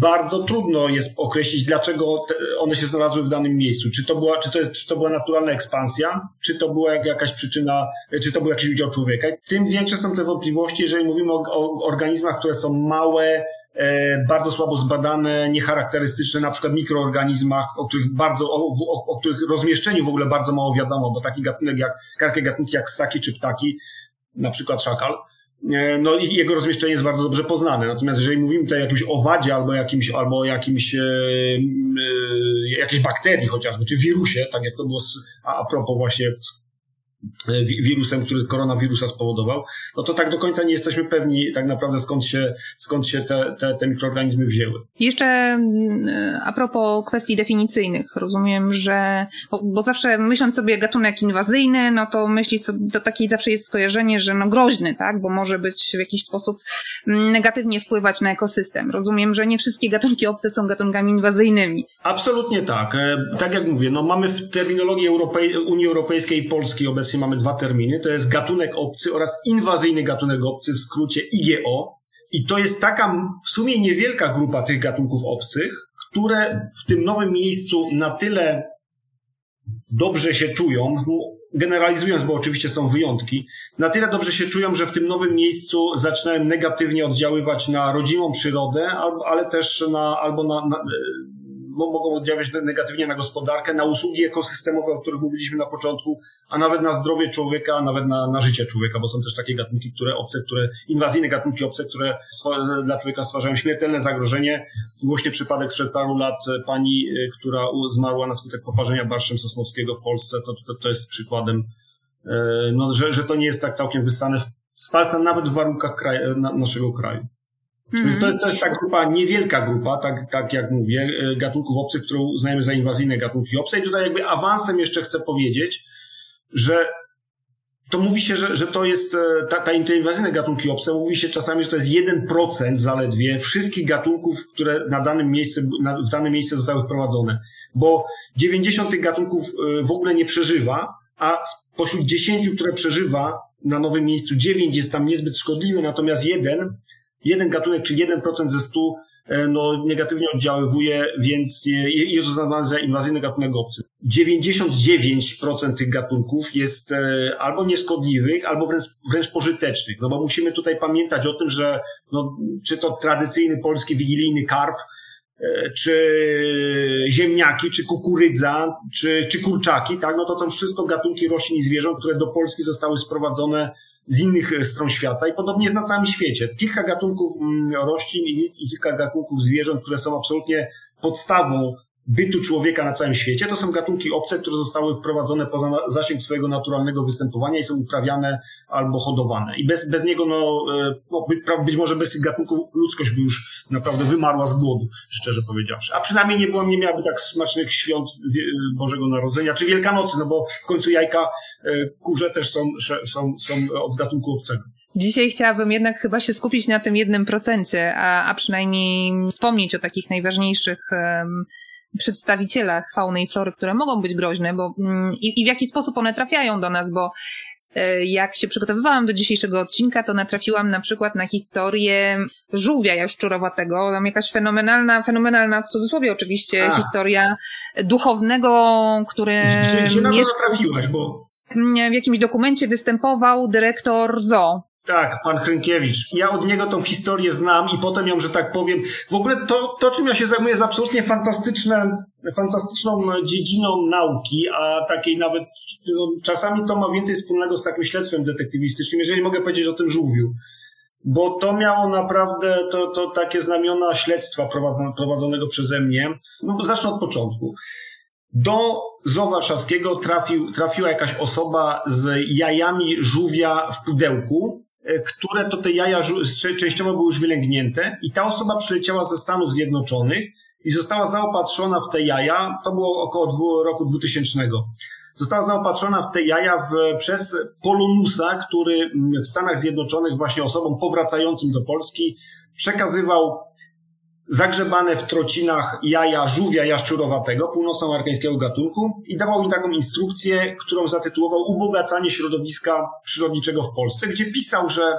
bardzo trudno jest określić, dlaczego one się znalazły w danym miejscu. Czy to była, czy to jest, czy to była naturalna ekspansja, czy to była jakaś przyczyna, czy to był jakiś udział człowieka. Tym większe są te wątpliwości, jeżeli mówimy o, o organizmach, które są małe, e, bardzo słabo zbadane, niecharakterystyczne, na przykład mikroorganizmach, o których bardzo, o, o, o których rozmieszczeniu w ogóle bardzo mało wiadomo, bo taki gatunek jak, takie gatunki jak ssaki czy ptaki, na przykład szakal, no i jego rozmieszczenie jest bardzo dobrze poznane. Natomiast jeżeli mówimy tutaj o jakimś owadzie albo jakimś, albo jakimś, e, e, jakiejś bakterii chociażby, czy wirusie, tak jak to było a, a propos właśnie E, wirusem, który koronawirusa spowodował, no to tak do końca nie jesteśmy pewni tak naprawdę skąd się, skąd się te, te, te mikroorganizmy wzięły. Jeszcze mm, a propos kwestii definicyjnych, rozumiem, że, bo, bo zawsze myśląc sobie gatunek inwazyjny, no to myśli sobie, to takie zawsze jest skojarzenie, że no groźny, tak, bo może być w jakiś sposób mm, negatywnie wpływać na ekosystem. Rozumiem, że nie wszystkie gatunki obce są gatunkami inwazyjnymi. Absolutnie tak. E, tak jak mówię, no mamy w terminologii Europej Unii Europejskiej i Polski obecnie obecnie mamy dwa terminy, to jest gatunek obcy oraz inwazyjny gatunek obcy, w skrócie IGO. I to jest taka w sumie niewielka grupa tych gatunków obcych, które w tym nowym miejscu na tyle dobrze się czują, generalizując, bo oczywiście są wyjątki, na tyle dobrze się czują, że w tym nowym miejscu zaczynają negatywnie oddziaływać na rodzimą przyrodę, ale też na, albo na, na mogą oddziaływać negatywnie na gospodarkę, na usługi ekosystemowe, o których mówiliśmy na początku, a nawet na zdrowie człowieka, a nawet na, na życie człowieka, bo są też takie gatunki, które obce, które, inwazyjne gatunki obce, które dla człowieka stwarzają śmiertelne zagrożenie. Głośny przypadek sprzed paru lat pani, która zmarła na skutek poparzenia barszczem sosnowskiego w Polsce, to, to, to jest przykładem, no, że, że to nie jest tak całkiem wyssane z palca nawet w warunkach naszego kraju. Mm. Więc to jest, to jest ta grupa, niewielka grupa, tak, tak jak mówię, e, gatunków obcych, którą uznajemy za inwazyjne gatunki obce. I tutaj jakby awansem jeszcze chcę powiedzieć, że to mówi się, że, że to jest e, ta, ta inwazyjne gatunki obce, mówi się czasami, że to jest 1% zaledwie wszystkich gatunków, które na danym miejscu, na, w danym miejscu zostały wprowadzone. Bo 90 tych gatunków e, w ogóle nie przeżywa, a spośród 10, które przeżywa na nowym miejscu, 9 jest tam niezbyt szkodliwy, natomiast jeden jeden gatunek czy 1% ze 100 e, no, negatywnie oddziaływuje, więc jest uznawany za inwazyjny gatunek obcy. 99% tych gatunków jest e, albo nieszkodliwych, albo wręcz, wręcz pożytecznych. No bo musimy tutaj pamiętać o tym, że no, czy to tradycyjny polski wigilijny karp, e, czy ziemniaki, czy kukurydza, czy, czy kurczaki, tak, no to są wszystko gatunki roślin i zwierząt, które do Polski zostały sprowadzone z innych e, stron świata i podobnie jest na całym świecie. Kilka gatunków mm, roślin i kilka gatunków zwierząt, które są absolutnie podstawą bytu człowieka na całym świecie. To są gatunki obce, które zostały wprowadzone poza zasięg swojego naturalnego występowania i są uprawiane albo hodowane. I bez, bez niego, no, e, no być może bez tych gatunków ludzkość by już naprawdę wymarła z głodu, szczerze powiedziawszy. A przynajmniej nie, było, nie miałaby tak smacznych świąt Bożego Narodzenia, czy Wielkanocy, no bo w końcu jajka e, kurze też są, są, są od gatunku obcego. Dzisiaj chciałabym jednak chyba się skupić na tym jednym procencie, a, a przynajmniej wspomnieć o takich najważniejszych um, przedstawicielach fauny i flory, które mogą być groźne, bo mm, i, i w jaki sposób one trafiają do nas, bo e, jak się przygotowywałam do dzisiejszego odcinka, to natrafiłam na przykład na historię żółwia jaszczurowatego. Tam jakaś fenomenalna, fenomenalna w cudzysłowie oczywiście, A. historia duchownego, który... Gdzie, gdzie na to natrafiłaś, bo... W jakimś dokumencie występował dyrektor zoo tak, pan Hrynkiewicz. Ja od niego tą historię znam i potem ją, że tak powiem, w ogóle to, to czym ja się zajmuję jest absolutnie fantastyczne, fantastyczną dziedziną nauki, a takiej nawet, no, czasami to ma więcej wspólnego z takim śledztwem detektywistycznym, jeżeli mogę powiedzieć o tym żółwiu. Bo to miało naprawdę to, to takie znamiona śledztwa prowadzonego przeze mnie. No, zacznę od początku. Do zoo warszawskiego trafił, trafiła jakaś osoba z jajami żółwia w pudełku, które to te jaja częściowo były już wylęgnięte i ta osoba przyleciała ze Stanów Zjednoczonych i została zaopatrzona w te jaja, to było około roku 2000. Została zaopatrzona w te jaja w, przez Polonusa, który w Stanach Zjednoczonych właśnie osobom powracającym do Polski przekazywał zagrzebane w trocinach jaja żółwia jaszczurowatego, północnoamerykańskiego gatunku i dawał im taką instrukcję, którą zatytułował Ubogacanie środowiska przyrodniczego w Polsce, gdzie pisał, że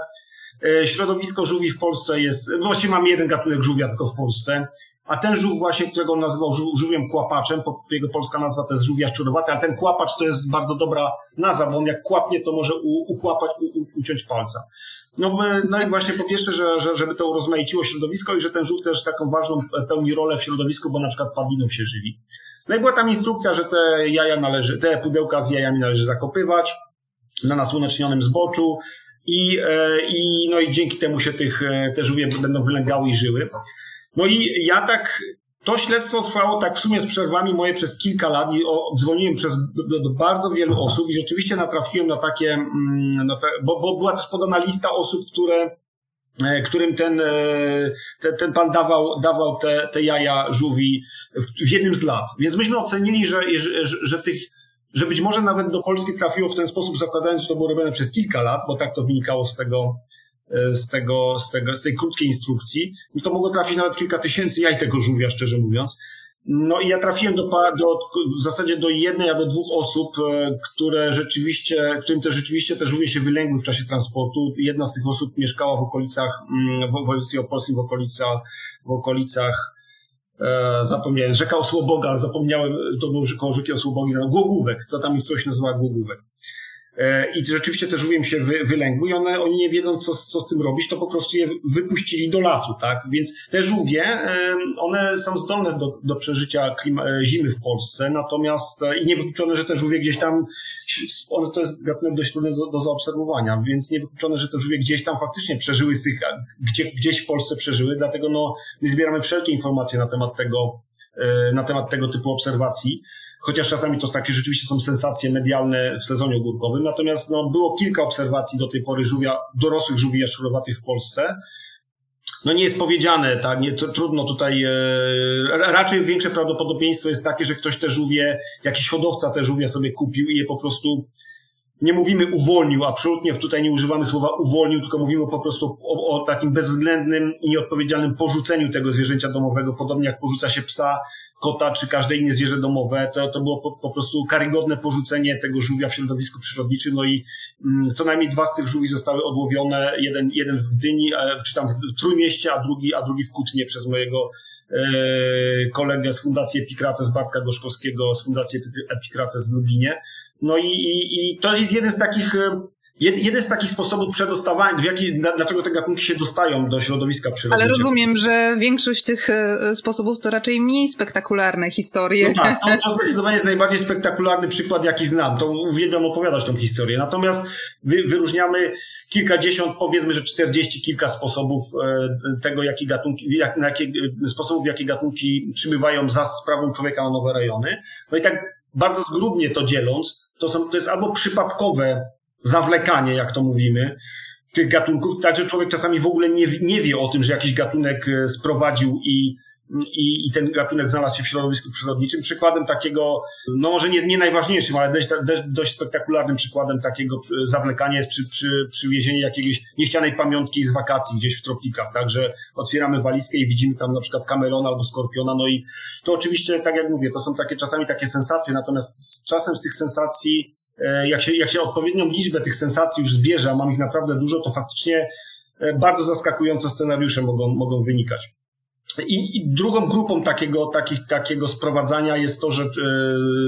e, środowisko żółwi w Polsce jest, właściwie mamy jeden gatunek żółwia tylko w Polsce, a ten żółw właśnie, którego on nazywał żółwiem kłapaczem, jego polska nazwa to jest żółw jaszczurowaty, ale ten kłapacz to jest bardzo dobra nazwa, bo on jak kłapnie, to może ukłapać, uciąć palca. No, no i właśnie po pierwsze, że, że, żeby to urozmaiciło środowisko i że ten żółw też taką ważną pełni rolę w środowisku, bo na przykład padliną się żywi. No i była tam instrukcja, że te jaja należy, te pudełka z jajami należy zakopywać na nasłonecznionym zboczu i, e, i, no i dzięki temu się tych, e, te żółwie będą wylęgały i żyły. No i ja tak to śledztwo trwało tak w sumie z przerwami moje przez kilka lat i dzwoniłem przez, do, do bardzo wielu osób i rzeczywiście natrafiłem na takie, mm, te, bo, bo była też podana lista osób, które e, którym ten, e, ten, ten pan dawał, dawał te, te jaja żółwi w, w jednym z lat. Więc myśmy ocenili, że, że, że tych że być może nawet do Polski trafiło w ten sposób, zakładając, że to było robione przez kilka lat, bo tak to wynikało z tego, z, tego, z, tego, z tej krótkiej instrukcji, i to mogło trafić nawet kilka tysięcy jaj tego żółwia, szczerze mówiąc. No i ja trafiłem do, do, w zasadzie do jednej albo dwóch osób, e, które rzeczywiście, którym te rzeczywiście te żółwie się wylęgły w czasie transportu. Jedna z tych osób mieszkała w okolicach, mm, w województwie opolskim, w okolicach, w okolicach e, zapomniałem, rzeka Osłoboga, zapomniałem, to było koło rzeki Osłobogi, Głogówek, to tam coś nazywa Głogówek. E, I rzeczywiście te żółwie im się wy, wylęgły i one, oni nie wiedzą, co, co z tym robić, to po prostu je wypuścili do lasu, tak? Więc te żółwie, one są zdolne do, do przeżycia klima, e, zimy w Polsce, natomiast e, i niewykluczone, że te żółwie gdzieś tam, one to jest gatunek dość trudny do, do zaobserwowania, więc niewykluczone, że te żółwie gdzieś tam faktycznie przeżyły z tych, gdzie, gdzieś w Polsce przeżyły, dlatego no, my zbieramy wszelkie informacje na temat tego, na temat tego typu obserwacji chociaż czasami to takie rzeczywiście są sensacje medialne w sezonie ogórkowym. Natomiast no, było kilka obserwacji do tej pory żółwia, dorosłych żółwi jaszczurowatych w Polsce. No nie jest powiedziane, tak, nie, trudno tutaj, e, raczej większe prawdopodobieństwo jest takie, że ktoś te żółwie, jakiś hodowca te żółwie sobie kupił i je po prostu nie mówimy uwolnił, absolutnie tutaj nie używamy słowa uwolnił, tylko mówimy po prostu o, o, takim bezwzględnym i nieodpowiedzialnym porzuceniu tego zwierzęcia domowego, podobnie jak porzuca się psa, kota czy każde inne zwierzę domowe. To, to było po, po prostu karygodne porzucenie tego żółwia w środowisku przyrodniczym. No i mm, co najmniej dwa z tych żółwi zostały odłowione, jeden, jeden w Gdyni, e, czy tam w Trójmieście, a drugi, a drugi w Kutnie przez mojego e, kolegę z Fundacji Epikrates, Bartka Gorzkowskiego z Fundacji Epikrates w Lublinie. No i, i, i to jest jeden z takich e, Jeden z takich sposobów przedostawania, w jaki, dlaczego te gatunki się dostają do środowiska przyrodniczego. Ale rozumiem, że większość tych e, sposobów to raczej mniej spektakularne historie. No tak, to, to zdecydowanie jest najbardziej spektakularny przykład, jaki znam. To uwielbiam opowiadać tą historię. Natomiast wy, wyróżniamy kilkadziesiąt, powiedzmy, że czterdzieści kilka sposobów e, tego, jakie gatunki, jak, na jakie, sposobów, w jakie gatunki przybywają za sprawą człowieka na nowe rejony. No i tak bardzo zgrubnie to dzieląc, to, są, to jest albo przypadkowe zawlekanie, jak to mówimy, tych gatunków, także człowiek czasami w ogóle nie, nie wie o tym, że jakiś gatunek e, sprowadził i, i, i ten gatunek znalazł się w środowisku przyrodniczym. Przykładem takiego, no może nie, nie najważniejszym, ale dość, dość, spektakularnym przykładem takiego zawlekania jest przy, przy przywiezieniu jakiejś niechcianej pamiątki z wakacji gdzieś w tropikach. Także otwieramy walizkę i widzimy tam na przykład kamerona albo skorpiona. No i to oczywiście, tak jak mówię, to są takie czasami takie sensacje, natomiast z czasem z tych sensacji E, jak się, jak się odpowiednią liczbę tych sensacji już zbierze, a mam ich naprawdę dużo, to faktycznie e, bardzo zaskakujące scenariusze mogą, mogą wynikać. I, I, drugą grupą takiego, takich, takiego sprowadzania jest to, że e,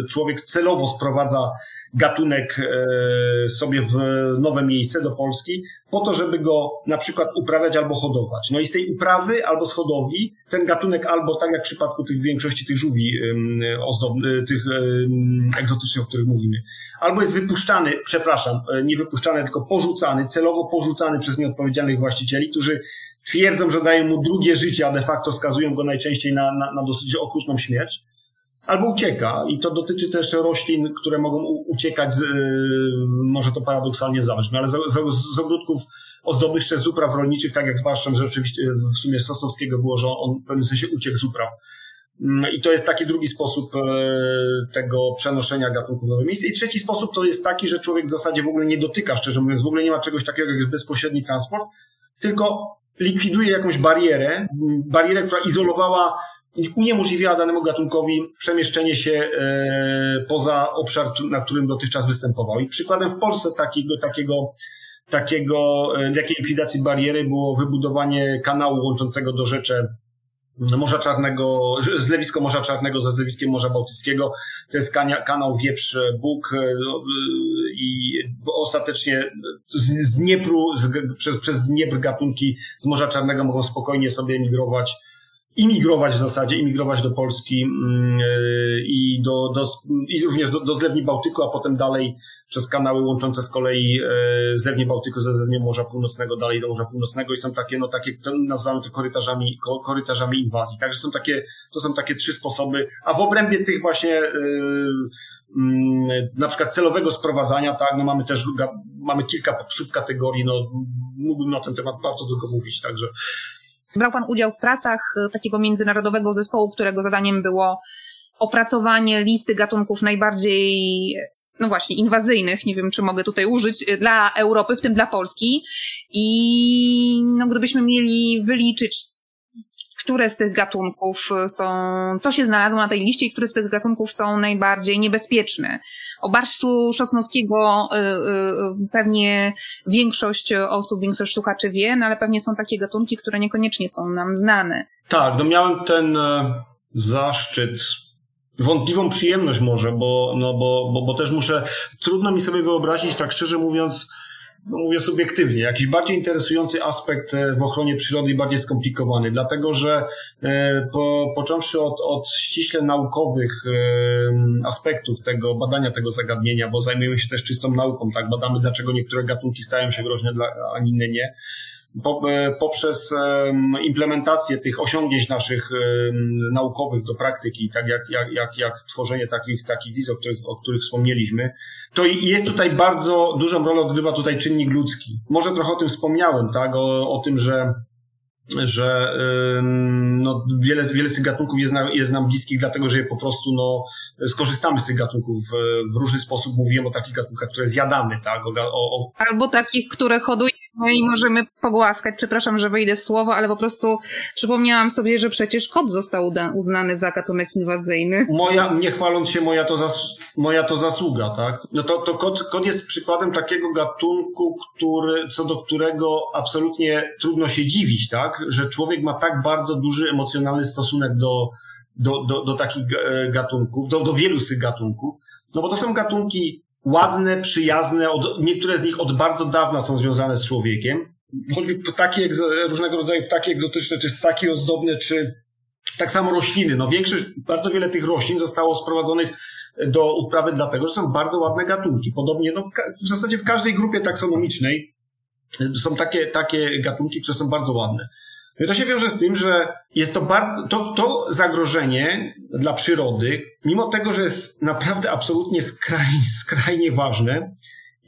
człowiek celowo sprowadza gatunek e, sobie w nowe miejsce do Polski, po to, żeby go na przykład uprawiać albo hodować. No i z tej uprawy albo z hodowli ten gatunek albo, tak jak w przypadku tych większości tych żółwi ozdobnych, tych egzotycznych, o których mówimy, albo jest wypuszczany, przepraszam, nie wypuszczany, tylko porzucany, celowo porzucany przez nieodpowiedzialnych właścicieli, którzy twierdzą, że dają mu drugie życie, a de facto skazują go najczęściej na, na, na dosyć okrutną śmierć, albo ucieka. I to dotyczy też roślin, które mogą uciekać, z, yy, może to paradoksalnie zabrzmi, ale z, z, z ogródków ozdobnych czy z upraw rolniczych, tak jak zwłaszcza, że oczywiście w sumie Sosnowskiego było, że on w pewnym sensie uciekł z upraw. Mm, I to jest taki drugi sposób e, tego przenoszenia gatunków w nowe miejsce. I trzeci sposób to jest taki, że człowiek w zasadzie w ogóle nie dotyka, szczerze mówiąc, w ogóle nie ma czegoś takiego jak bezpośredni transport, tylko likwiduje jakąś barierę, barierę, która izolowała, uniemożliwiała danemu gatunkowi przemieszczenie się e, poza obszar, na którym dotychczas występował. I przykładem w Polsce takiego, takiego, takiego, e, takiej likwidacji bariery było wybudowanie kanału łączącego do rzeczy Morza Czarnego, zlewisko Morza Czarnego ze zlewiskiem Morza Bałtyckiego. To jest kanał Wieprz-Bóg e, i ostatecznie z Dniepru, z, przez, przez Dniepr gatunki z Morza Czarnego mogą spokojnie sobie emigrować imigrować w zasadzie, imigrować do Polski e, i, do, do, i również do, do zlewni Bałtyku, a potem dalej przez kanały łączące z kolei e, zlewnię Bałtyku ze zlewnią Morza Północnego dalej do Morza Północnego i są takie, no takie, to nazywamy to korytarzami, korytarzami inwazji. Także są takie, to są takie trzy sposoby, a w obrębie tych właśnie mm, na przykład celowego sprowadzania, tak, no mamy też, mamy kilka subkategorii, no mógłbym na ten temat bardzo długo mówić, także Brał Pan udział w pracach e, takiego międzynarodowego zespołu, którego zadaniem było opracowanie listy gatunków najbardziej no właśnie, inwazyjnych, nie wiem czy mogę tutaj użyć, e, dla Europy, w tym dla Polski. I no, gdybyśmy mieli wyliczyć które z tych gatunków są, co się znalazło na tej liście i które z tych gatunków są najbardziej niebezpieczne. O barszczu szosnowskiego y, y, pewnie większość osób, większość słuchaczy wie, no ale pewnie są takie gatunki, które niekoniecznie są nam znane. Tak, no miałem ten e, zaszczyt wątpliwą przyjemność może, bo, no bo, bo, bo też muszę, trudno mi sobie wyobrazić, tak szczerze mówiąc, no mówię subiektywnie, jakiś bardziej interesujący aspekt e, w ochronie przyrody i bardziej skomplikowany, dlatego że e, po, począwszy od, od ściśle naukowych e, aspektów tego badania tego zagadnienia, bo zajmujemy się też czystą nauką, tak, badamy dlaczego niektóre gatunki stają się groźne, dla, a inne nie poprzez implementację tych osiągnięć naszych naukowych do praktyki, tak jak, jak, jak, jak tworzenie takich, takich wiz, o których, o których wspomnieliśmy, to jest tutaj bardzo dużą rolę odgrywa tutaj czynnik ludzki. Może trochę o tym wspomniałem, tak, o, o tym, że że no, wiele, wiele z tych gatunków jest, na, jest nam bliskich, dlatego że je po prostu no, skorzystamy z tych gatunków w, w różny sposób. Mówiłem o takich gatunkach, które zjadamy, tak? O, o... Albo takich, które hodujemy i możemy pogłaskać. Przepraszam, że wejdę w słowo, ale po prostu przypomniałam sobie, że przecież kot został uznany za gatunek inwazyjny. Moja, nie chwaląc się, moja to, zas, moja to zasługa, tak? No to, to kot, kot jest przykładem takiego gatunku, który, co do którego absolutnie trudno się dziwić, tak? że człowiek ma tak bardzo duży emocjonalny stosunek do, do, do, do takich e, gatunków, do, do wielu z tych gatunków, no bo to są gatunki ładne, przyjazne, od, niektóre z nich od bardzo dawna są związane z człowiekiem, choćby ptaki, różnego rodzaju ptaki egzotyczne, czy ssaki ozdobne, czy tak samo rośliny. No większość, bardzo wiele tych roślin zostało sprowadzonych do uprawy dlatego, że są bardzo ładne gatunki. Podobnie no, w, w zasadzie w każdej grupie taksonomicznej są takie, takie gatunki, które są bardzo ładne. No to się wiąże z tym, że jest to bardzo, to, to zagrożenie dla przyrody, mimo tego, że jest naprawdę absolutnie skrajnie, skrajnie ważne,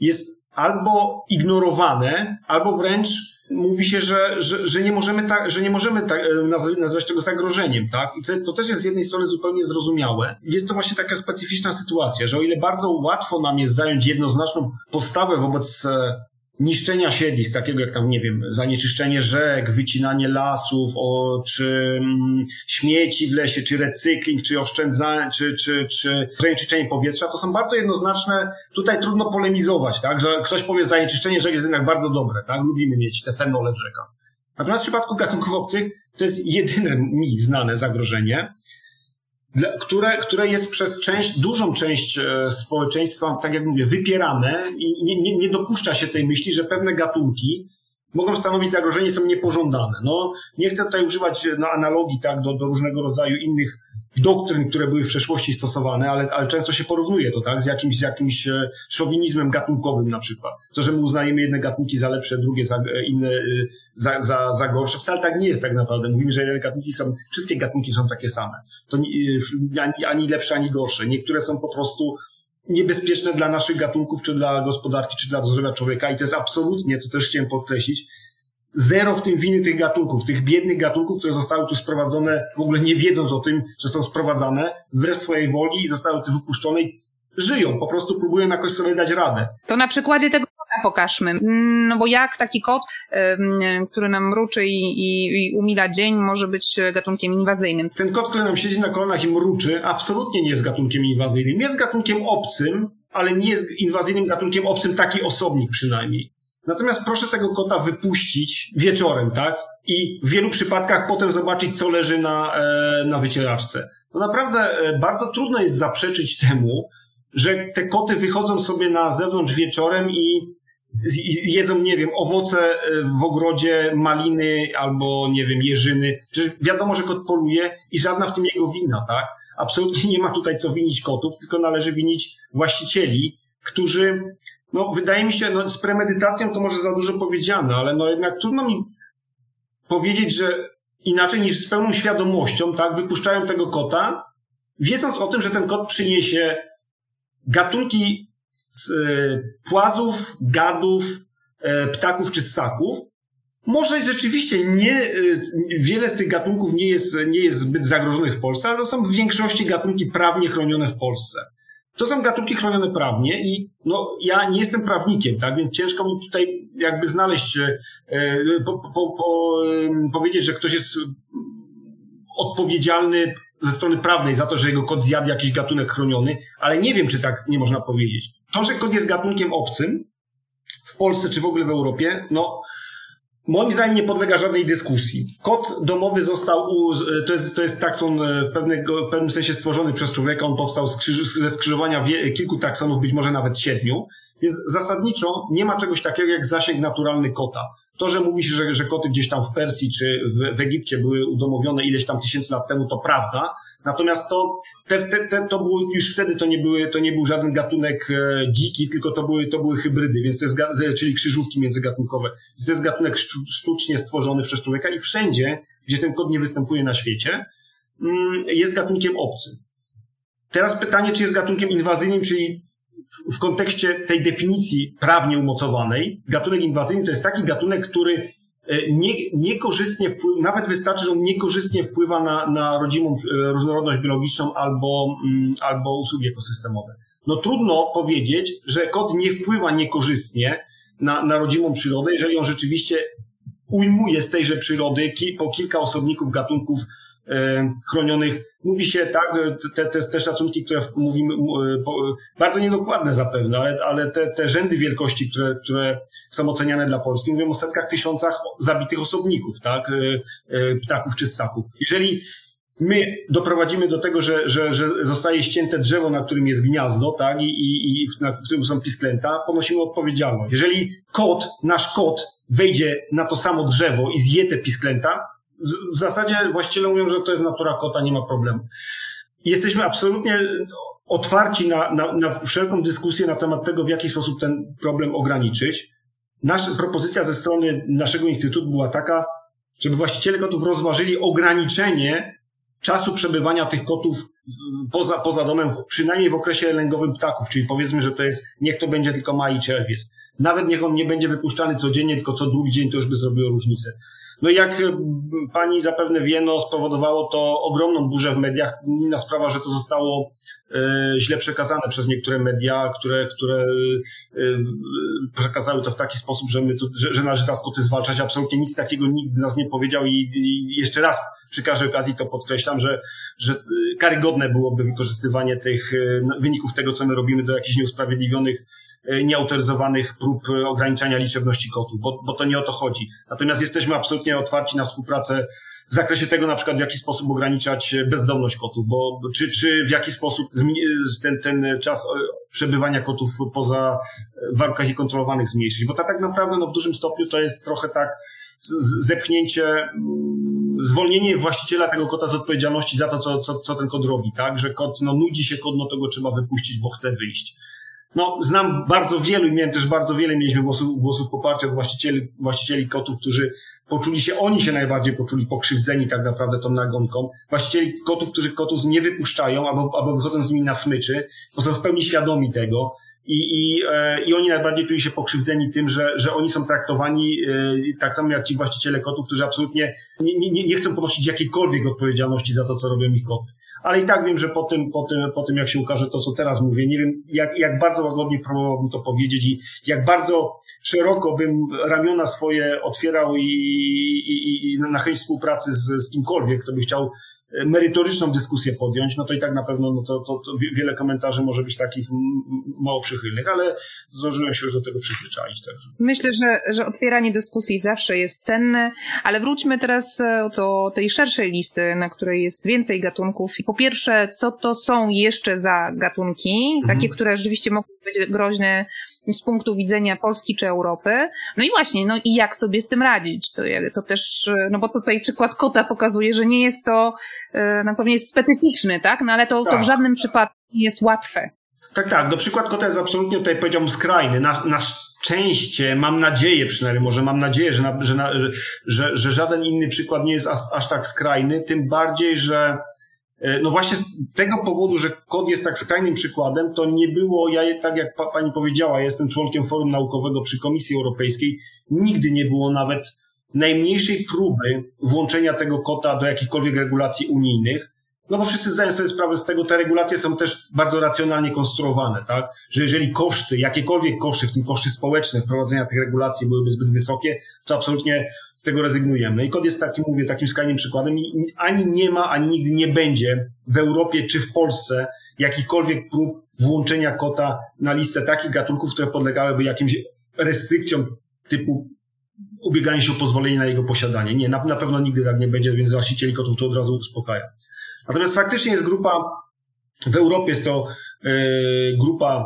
jest albo ignorowane, albo wręcz mówi się, że, że, że nie możemy, tak, że nie możemy tak, nazwać tego zagrożeniem, tak? I to, to też jest z jednej strony zupełnie zrozumiałe. Jest to właśnie taka specyficzna sytuacja, że o ile bardzo łatwo nam jest zająć jednoznaczną postawę wobec e, niszczenia siedlisk, takiego jak tam, nie wiem, zanieczyszczenie rzek, wycinanie lasów, o, czy mm, śmieci w lesie, czy recykling, czy oszczędzanie, czy, czy, czy zanieczyszczenie powietrza, to są bardzo jednoznaczne, tutaj trudno polemizować, tak, że ktoś powie zanieczyszczenie rzek jest jednak bardzo dobre, tak, lubimy mieć te fenole w rzekach. Natomiast w przypadku gatunków obcych to jest jedyne mi znane zagrożenie, które, które jest przez część, dużą część e, społeczeństwa, tak jak mówię, wypierane i nie, nie, nie dopuszcza się tej myśli, że pewne gatunki mogą stanowić zagrożenie, są niepożądane. No, nie chcę tutaj używać na analogii tak, do, do różnego rodzaju innych doktryn, które były w przeszłości stosowane, ale, ale często się porównuje to tak, z jakimś, z jakimś e, szowinizmem gatunkowym na przykład. To, że my uznajemy jedne gatunki za lepsze, drugie za e, inne e, za, za, za gorsze. Wcale tak nie jest tak naprawdę. Mówimy, że jedne gatunki są, wszystkie gatunki są takie same. To ani, ani lepsze, ani gorsze. Niektóre są po prostu niebezpieczne dla naszych gatunków, czy dla gospodarki, czy dla zdrowia człowieka i to jest absolutnie, to też chciałem podkreślić, zero w tym winy tych gatunków, tych biednych gatunków, które zostały tu sprowadzone, w ogóle nie wiedząc o tym, że są sprowadzane, wbrew swojej woli i zostały tu wypuszczone i żyją, po prostu próbują jakoś sobie dać radę. To na przykładzie tego kota pokażmy. No bo jak taki kot, który nam mruczy i, i, i umila dzień, może być gatunkiem inwazyjnym? Ten kot, który nam siedzi na kolanach i mruczy, absolutnie nie jest gatunkiem inwazyjnym. Jest gatunkiem obcym, ale nie jest inwazyjnym gatunkiem obcym, taki osobnik przynajmniej. Natomiast proszę tego kota wypuścić wieczorem, tak? I w wielu przypadkach potem zobaczyć, co leży na, e, na wycieraczce. No naprawdę e, bardzo trudno jest zaprzeczyć temu, że te koty wychodzą sobie na zewnątrz wieczorem i jedzą, nie wiem, owoce e, w ogrodzie, maliny albo, nie wiem, jeżyny. Przecież wiadomo, że kot poluje i żadna w tym jego wina, tak? Absolutnie nie ma tutaj co winić kotów, tylko należy winić właścicieli, którzy no wydaje mi się, no z premedytacją to może za dużo powiedziane, ale no jednak trudno mi powiedzieć, że inaczej niż z pełną świadomością, tak, wypuszczają tego kota, wiedząc o tym, że ten kot przyniesie gatunki e, płazów, gadów, e, ptaków czy ssaków. Może rzeczywiście nie, e, wiele z tych gatunków nie jest, nie jest zbyt zagrożonych w Polsce, ale to są w większości gatunki prawnie chronione w Polsce. To są gatunki chronione prawnie i no, ja nie jestem prawnikiem, tak, więc ciężko mi tutaj jakby znaleźć, e, po, po, po, powiedzieć, że ktoś jest odpowiedzialny ze strony prawnej za to, że jego kot zjadł jakiś gatunek chroniony, ale nie wiem, czy tak nie można powiedzieć. To, że kot jest gatunkiem obcym w Polsce czy w ogóle w Europie, no Moim zdaniem nie podlega żadnej dyskusji. Kot domowy został, u, to jest, to jest takson w, pewnego, w pewnym sensie stworzony przez człowieka, on powstał ze skrzyżowania wie, kilku taksonów, być może nawet siedmiu, więc zasadniczo nie ma czegoś takiego jak zasięg naturalny kota. To, że mówi się, że, że koty gdzieś tam w Persji czy w, w Egipcie były udomowione ileś tam tysięcy lat temu, to prawda, Natomiast to, te, te, te, to było, już wtedy to nie, były, to nie był żaden gatunek e, dziki, tylko to były, to były hybrydy, więc to jest, czyli krzyżówki międzygatunkowe. To jest gatunek sztucznie stworzony przez człowieka i wszędzie, gdzie ten kod nie występuje na świecie, mm, jest gatunkiem obcym. Teraz pytanie, czy jest gatunkiem inwazyjnym, czyli w, kontekście tej definicji prawnie umocowanej, gatunek inwazyjny to jest taki gatunek, który E, nie, niekorzystnie wpływa, nawet wystarczy, że on niekorzystnie wpływa na, na rodzimą e, różnorodność biologiczną albo, mm, albo usługi ekosystemowe. No trudno powiedzieć, że kot nie wpływa niekorzystnie na, na rodzimą przyrodę, jeżeli on rzeczywiście ujmuje z tejże przyrody po kilka osobników gatunków chronionych. Mówi się tak, te, te, te szacunki, które mówimy, e, bardzo niedokładne zapewne, ale, ale te, te rzędy wielkości, które, które są oceniane dla Polski, mówią o setkach tysiącach zabitych osobników, tak, e, ptaków czy ssaków. Jeżeli my doprowadzimy do tego, że, że, że zostaje ścięte drzewo, na którym jest gniazdo, tak, i, i, i na którym są pisklęta, ponosimy odpowiedzialność. Jeżeli kot, nasz kot wejdzie na to samo drzewo i zje te pisklęta, w zasadzie właściciele mówią, że to jest natura kota, nie ma problemu. Jesteśmy absolutnie otwarci na, na, na wszelką dyskusję na temat tego, w jaki sposób ten problem ograniczyć. Nasza propozycja ze strony naszego instytutu była taka, żeby właściciele kotów rozważyli ograniczenie czasu przebywania tych kotów poza, poza domem, przynajmniej w okresie lęgowym ptaków, czyli powiedzmy, że to jest, niech to będzie tylko maj i czerwiec. Nawet niech on nie będzie wypuszczany codziennie, tylko co drugi dzień, to już by zrobiło różnicę. No jak e, pani zapewne wie, no spowodowało to ogromną burzę w mediach. Inna sprawa, że to zostało e, źle przekazane przez niektóre media, które, które e, przekazały to w taki sposób, że, my tu, że, że należy koty zwalczać. Absolutnie nic takiego nikt z nas nie powiedział i, i jeszcze raz przy każdej okazji to podkreślam, że, że karygodne byłoby wykorzystywanie tych wyników tego, co my robimy do jakichś nieusprawiedliwionych E, nieautoryzowanych prób e, ograniczania liczebności kotów, bo, bo to nie o to chodzi. Natomiast jesteśmy absolutnie otwarci na współpracę w zakresie tego na przykład w jaki sposób ograniczać e, bezdomność kotów, bo czy, czy w jaki sposób ten, ten czas przebywania kotów poza warunkach niekontrolowanych zmniejszyć, bo to tak naprawdę no, w dużym stopniu to jest trochę tak zepchnięcie, mm, zwolnienie właściciela tego kota z odpowiedzialności za to, co, co, co ten kot robi, tak, że kot, no nudzi się kot, no to go trzeba wypuścić, bo chce wyjść no, znam bardzo wielu i miałem też bardzo wiele, mieliśmy głosów, głosów poparcia od właścicieli, właścicieli kotów, którzy poczuli się, oni się najbardziej poczuli pokrzywdzeni tak naprawdę tą nagonką. Właścicieli kotów, którzy kotów nie wypuszczają albo, albo wychodzą z nimi na smyczy, bo są w pełni świadomi tego. I, i, e, I oni najbardziej czuli się pokrzywdzeni tym, że, że oni są traktowani e, tak samo jak ci właściciele kotów, którzy absolutnie nie, nie, nie chcą ponosić jakiejkolwiek odpowiedzialności za to, co robią ich koty ale i tak wiem, że po tym, po tym, po tym jak się ukaże to, co teraz mówię, nie wiem, jak, jak bardzo łagodnie próbowałbym to powiedzieć i jak bardzo szeroko bym ramiona swoje otwierał i, i, i na chęć współpracy z, z kimkolwiek, kto by chciał merytoryczną dyskusję podjąć, no to i tak na pewno no to, to, to wiele komentarzy może być takich mało przychylnych, ale zdążyłem się już do tego przyzwyczaić. Także. Myślę, że, że otwieranie dyskusji zawsze jest cenne, ale wróćmy teraz e, do tej szerszej listy, na której jest więcej gatunków. Po pierwsze, co to są jeszcze za gatunki, mhm. takie, które rzeczywiście mogą być groźne z punktu widzenia Polski czy Europy. No i właśnie, no i jak sobie z tym radzić? To, to też, no bo tutaj przykład kota pokazuje, że nie jest to, e, no pewnie jest specyficzny, tak? No ale to, tak. to w tak. żadnym przypadku nie jest łatwe. Tak, tak. No przykład kota jest absolutnie tutaj powiedziałbym skrajny. Na, na szczęście, mam nadzieję przynajmniej, może mam nadzieję, że, na, że, na, że, że, że, żaden inny przykład nie jest aż, aż tak skrajny, tym bardziej, że E, no właśnie z tego powodu, że kod jest tak skrajnym przykładem, to nie było, ja tak jak pa, pani powiedziała, jestem członkiem Forum Naukowego przy Komisji Europejskiej, nigdy nie było nawet najmniejszej próby włączenia tego kota do jakichkolwiek regulacji unijnych. No bo wszyscy zdają sobie sprawę z tego, te regulacje są też bardzo racjonalnie konstruowane, tak? Że jeżeli koszty, jakiekolwiek koszty, w tym koszty społeczne wprowadzenia tych regulacji byłyby zbyt wysokie, to absolutnie z tego rezygnujemy. I kod jest takim, mówię, takim skrajnym przykładem i ani nie ma, ani nigdy nie będzie w Europie czy w Polsce jakichkolwiek prób włączenia kota na listę takich gatunków, które podlegałyby jakimś restrykcjom typu ubieganie się o pozwolenie na jego posiadanie. Nie, na, na pewno nigdy tak nie będzie, więc właścicieli kotów to od razu uspokaja. Natomiast faktycznie jest grupa, w Europie jest to e, grupa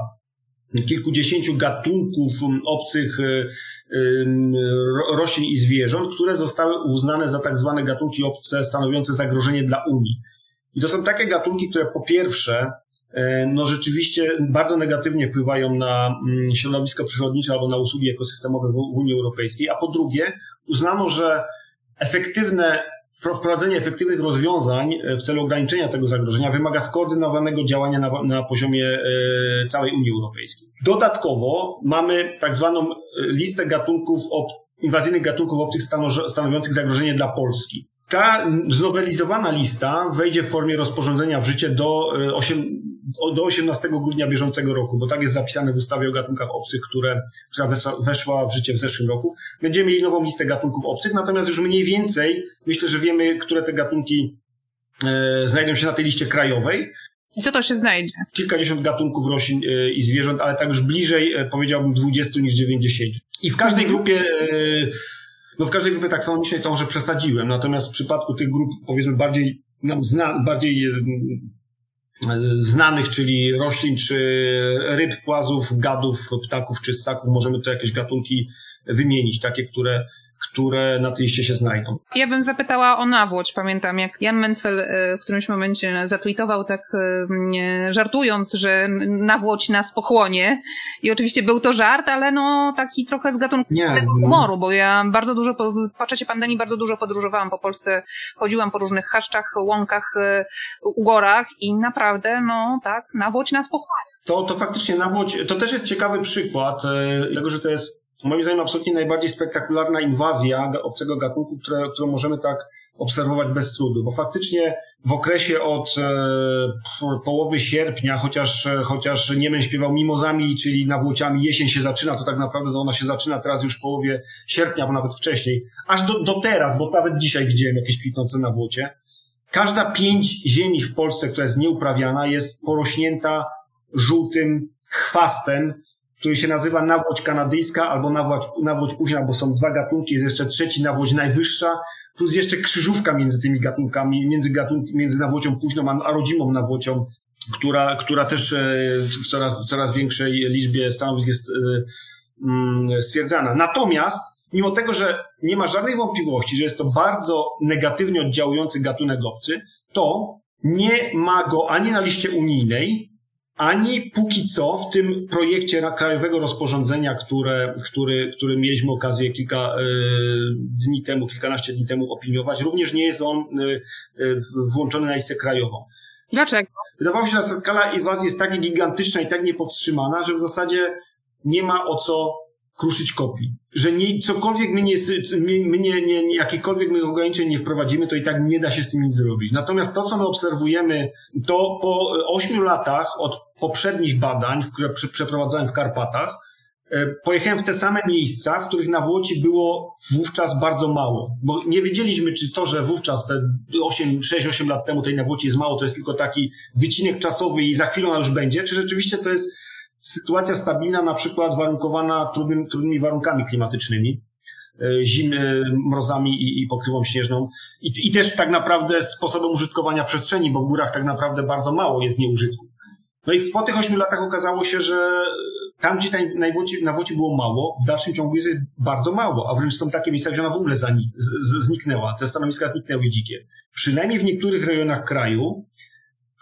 kilkudziesięciu gatunków obcych e, roślin i zwierząt, które zostały uznane za tak zwane gatunki obce stanowiące zagrożenie dla Unii. I to są takie gatunki, które po pierwsze, no rzeczywiście bardzo negatywnie wpływają na mm, środowisko przyrodnicze albo na usługi ekosystemowe w Unii Europejskiej, a po drugie uznano, że efektywne wprowadzenie efektywnych rozwiązań e, w celu ograniczenia tego zagrożenia wymaga skoordynowanego działania na, na poziomie e, całej Unii Europejskiej. Dodatkowo mamy tak zwaną listę gatunków, inwazyjnych gatunków obcych stanowiących zagrożenie dla Polski. Ta znowelizowana lista wejdzie w formie rozporządzenia w życie do, 8, e, do 18 grudnia bieżącego roku, bo tak jest zapisane w ustawie o gatunkach obcych, które, która weszła w życie w zeszłym roku. Będziemy mieli nową listę gatunków obcych, natomiast już mniej więcej myślę, że wiemy, które te gatunki e, znajdują się na tej liście krajowej. I co to się znajdzie? Kilkadziesiąt gatunków roślin e, i zwierząt, ale tak już bliżej e, powiedziałbym 20 niż 90. I w każdej mhm. grupie no w każdej grupie taksonomicznej to może przesadziłem, natomiast w przypadku tych grup powiedzmy bardziej nam zna, bardziej e, znanych, czyli roślin, czy ryb, płazów, gadów, ptaków czy ssaków, możemy tu jakieś gatunki wymienić, takie, które które na tej liście się znajdą. Ja bym zapytała o nawłoć. Pamiętam, jak Jan Mencfel e, w którymś momencie zatweetował tak e, żartując, że nawłoć nas pochłonie. I oczywiście był to żart, ale no taki trochę z gatunku humoru, bo ja bardzo dużo, po czasie pandemii bardzo dużo podróżowałam po Polsce, chodziłam po różnych chaszczach, łąkach, e, ugorach i naprawdę, no tak, nawłoć nas pochłania. To, to faktycznie nawłoć, to też jest ciekawy przykład, dlatego że to jest moim zdaniem absolutnie najbardziej spektakularna inwazja obcego gatunku, które, którą możemy tak obserwować bez trudu, bo faktycznie w okresie od e, połowy sierpnia, chociaż, e, chociaż Niemen śpiewał mimozami, czyli nawłociami, jesień się zaczyna, to tak naprawdę ona się zaczyna teraz już w połowie sierpnia, bo nawet wcześniej, aż do, do teraz, bo nawet dzisiaj widziałem jakieś kwitnące nawłocie. Każda pięć ziemi w Polsce, która jest nieuprawiana, jest porośnięta żółtym chwastem, który się nazywa nawłoć kanadyjska albo nawłoć, nawłoć późna, bo są dwa gatunki, jest jeszcze trzeci nawłoć najwyższa, plus jeszcze krzyżówka między tymi gatunkami, między, gatunki, między nawłocią późną a rodzimą nawłocią, która, która też e, w coraz, w coraz większej liczbie stanowisk jest e, mm, stwierdzana. Natomiast mimo tego, że nie ma żadnej wątpliwości, że jest to bardzo negatywnie oddziałujący gatunek obcy, to nie ma go ani na liście unijnej, ani póki co w tym projekcie krajowego rozporządzenia, które, który, który mieliśmy okazję kilka y, dni temu, kilkanaście dni temu opiniować, również nie jest on y, włączony na listę krajową. Dlaczego? Wydawało się, że skala inwazji jest tak gigantyczna i tak niepowstrzymana, że w zasadzie nie ma o co kruszyć kopii. Że nie, cokolwiek my, nie, my nie, nie, jakiekolwiek my ograniczeń nie wprowadzimy, to i tak nie da się z tym nic zrobić. Natomiast to, co my obserwujemy, to po ośmiu latach od poprzednich badań, które przeprowadzałem w Karpatach, e, pojechałem w te same miejsca, w których nawłoci było wówczas bardzo mało. Bo nie wiedzieliśmy, czy to, że wówczas te 6-8 lat temu tej nawłoci jest mało, to jest tylko taki wycinek czasowy i za chwilę ona już będzie, czy rzeczywiście to jest sytuacja stabilna, na przykład warunkowana trudnym, trudnymi warunkami klimatycznymi, e, zim, mrozami i, i pokrywą śnieżną I, i też tak naprawdę sposobem użytkowania przestrzeni, bo w górach tak naprawdę bardzo mało jest nieużytków. No i po tych ośmiu latach okazało się, że tam, gdzie na wodzie było mało, w dalszym ciągu jest bardzo mało, a wręcz są takie miejsca, gdzie ona w ogóle zanik, z, zniknęła. Te stanowiska zniknęły dzikie. Przynajmniej w niektórych rejonach kraju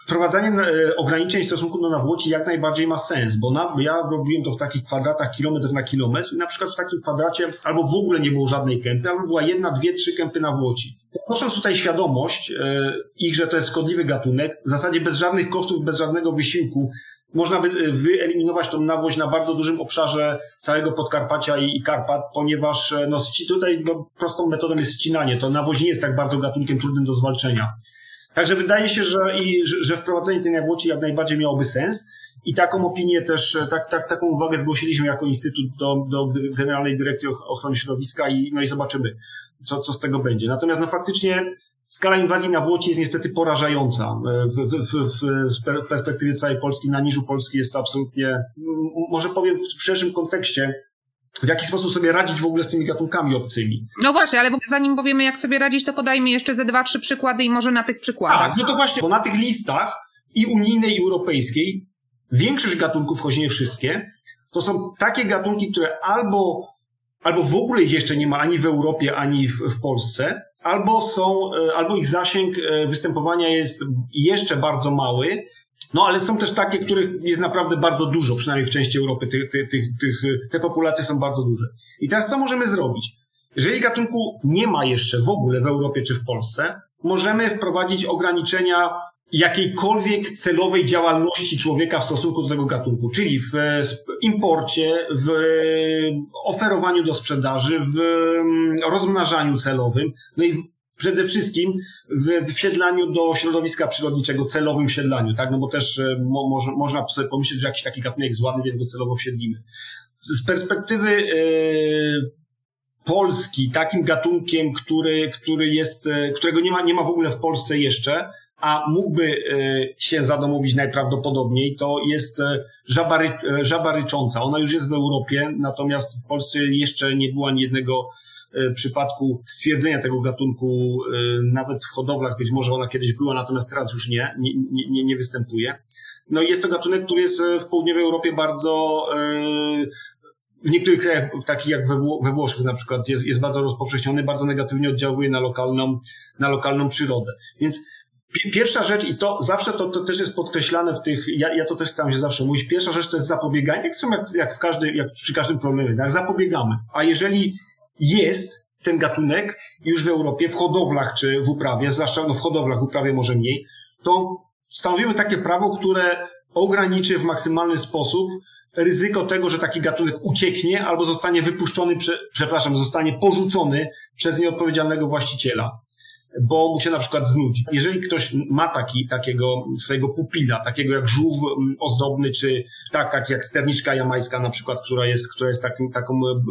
wprowadzanie e, ograniczeń w stosunku do nawłoci jak najbardziej ma sens, bo na, ja robiłem to w takich kwadratach kilometr na kilometr i na przykład w takim kwadracie albo w ogóle nie było żadnej kępy, albo była jedna, dwie, trzy kępy nawłoci. Podnosząc tutaj świadomość e, ich, że to jest szkodliwy gatunek, w zasadzie bez żadnych kosztów, bez żadnego wysiłku można by e, wyeliminować tą nawłość na bardzo dużym obszarze całego Podkarpacia i, i Karpat, ponieważ no, tutaj no, prostą metodą jest ścinanie. To nawłość nie jest tak bardzo gatunkiem trudnym do zwalczenia. Także wydaje się, że, i, że, wprowadzenie tej nawłoci jak najbardziej miałoby sens. I taką opinię też, tak, tak, taką uwagę zgłosiliśmy jako Instytut do, do Generalnej Dyrekcji Ochrony Środowiska i, no i zobaczymy, co, co z tego będzie. Natomiast no faktycznie skala inwazji na Włoci jest niestety porażająca. W, w, w, w perspektywie całej Polski, na niżu Polski jest to absolutnie, może powiem w szerszym kontekście, w jaki sposób sobie radzić w ogóle z tymi gatunkami obcymi. No właśnie, ale zanim powiemy, jak sobie radzić, to podajmy jeszcze ze dwa, trzy przykłady i może na tych przykładach. Tak, no to właśnie, bo na tych listach i unijnej, i europejskiej większość gatunków, choć nie wszystkie, to są takie gatunki, które albo, albo w ogóle ich jeszcze nie ma ani w Europie, ani w, w Polsce, albo są, e, albo ich zasięg e, występowania jest jeszcze bardzo mały, no ale są też takie, których jest naprawdę bardzo dużo, przynajmniej w części Europy tych, te populacje są bardzo duże. I teraz co możemy zrobić? Jeżeli gatunku nie ma jeszcze w ogóle w Europie czy w Polsce, możemy wprowadzić ograniczenia jakiejkolwiek celowej działalności człowieka w stosunku do tego gatunku, czyli w imporcie, w oferowaniu do sprzedaży, w mm, rozmnażaniu celowym, no i przede wszystkim w wsiedlaniu do środowiska przyrodniczego, celowym wsiedlaniu, tak? No bo też e, mo, można sobie pomyśleć, że jakiś taki gatunek jest więc go celowo wsiedlimy. Z perspektywy yy, Polski, takim gatunkiem, który, który jest, e, którego nie ma, nie ma w ogóle w Polsce jeszcze, a mógłby się zadomowić najprawdopodobniej, to jest żaba, ry, żaba rycząca. Ona już jest w Europie, natomiast w Polsce jeszcze nie było ani jednego E, przypadku stwierdzenia tego gatunku, e, nawet w hodowlach, być może ona kiedyś była, natomiast teraz już nie, nie, nie, nie występuje. No i jest to gatunek, który jest e, w południowej Europie bardzo, w niektórych krajach, takich jak we, we Włoszech na przykład, jest, jest bardzo rozpowszechniony, bardzo negatywnie oddziałuje na lokalną, na lokalną przyrodę. Więc Pierwsza rzecz, i to zawsze to, to też jest podkreślane w tych, ja, ja to też staram się zawsze mówić, pierwsza rzecz to jest zapobieganie, jak, jak, w każdy, jak przy każdym problemie, tak? zapobiegamy. A jeżeli jest ten gatunek już w Europie, w hodowlach czy w uprawie, zwłaszcza no w hodowlach, w uprawie może mniej, to stanowimy takie prawo, które ograniczy w maksymalny sposób ryzyko tego, że taki gatunek ucieknie albo zostanie wypuszczony, przepraszam, zostanie porzucony przez nieodpowiedzialnego właściciela bo mu się na przykład znudzi. Jeżeli ktoś ma taki, takiego swojego pupila, takiego jak żółw mm, ozdobny, czy tak, tak jak sterniczka jamańska na przykład, która jest, która jest takim, taką e,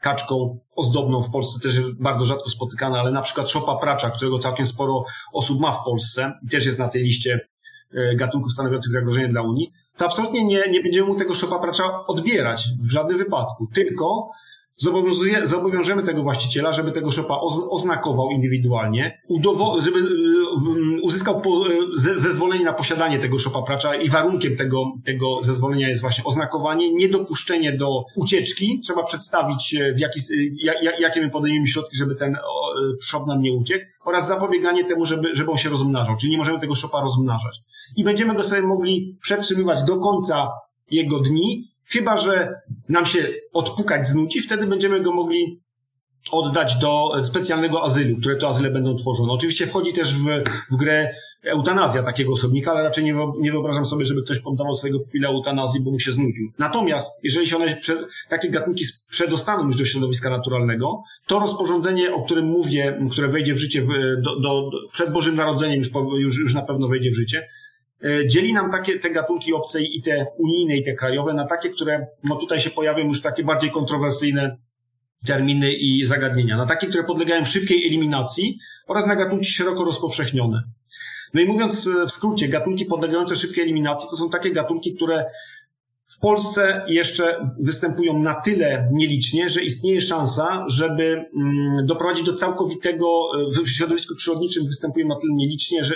kaczką ozdobną w Polsce, też bardzo rzadko spotykana, ale na przykład szopa pracza, którego całkiem sporo osób ma w Polsce i też jest na tej liście e, gatunków stanowiących zagrożenie dla Unii, to absolutnie nie, nie będziemy mu tego szopa pracza odbierać w żadnym wypadku, tylko zobowiążemy tego właściciela, żeby tego szopa oznakował indywidualnie, żeby y, uzyskał po, y, zezwolenie na posiadanie tego szopa pracza i warunkiem tego, tego zezwolenia jest właśnie oznakowanie, niedopuszczenie do ucieczki. Trzeba przedstawić, w jaki, jakie my podejmiemy środki, żeby ten szop nam nie uciekł oraz zapobieganie temu, żeby, żeby on się rozmnażał, czyli nie możemy tego szopa rozmnażać. I będziemy go sobie mogli przetrzymywać do końca jego dni, Chyba, że nam się odpukać znudzi, wtedy będziemy go mogli oddać do specjalnego azylu, które to azyle będą tworzone. Oczywiście wchodzi też w, w grę eutanazja takiego osobnika, ale raczej nie, nie wyobrażam sobie, żeby ktoś poddawał swojego pupila eutanazji, bo mu się znudził. Natomiast, jeżeli się one, takie gatunki przedostaną już do środowiska naturalnego, to rozporządzenie, o którym mówię, które wejdzie w życie w, do, do, przed Bożym Narodzeniem, już, już, już na pewno wejdzie w życie, dzieli nam takie te gatunki obce i te unijne i te krajowe na takie, które, no tutaj się pojawią już takie bardziej kontrowersyjne terminy i zagadnienia, na takie, które podlegają szybkiej eliminacji oraz na gatunki szeroko rozpowszechnione. No i mówiąc e, w skrócie, gatunki podlegające szybkiej eliminacji to są takie gatunki, które w Polsce jeszcze występują na tyle nielicznie, że istnieje szansa, żeby mm, doprowadzić do całkowitego, w środowisku przyrodniczym występują na tyle nielicznie, że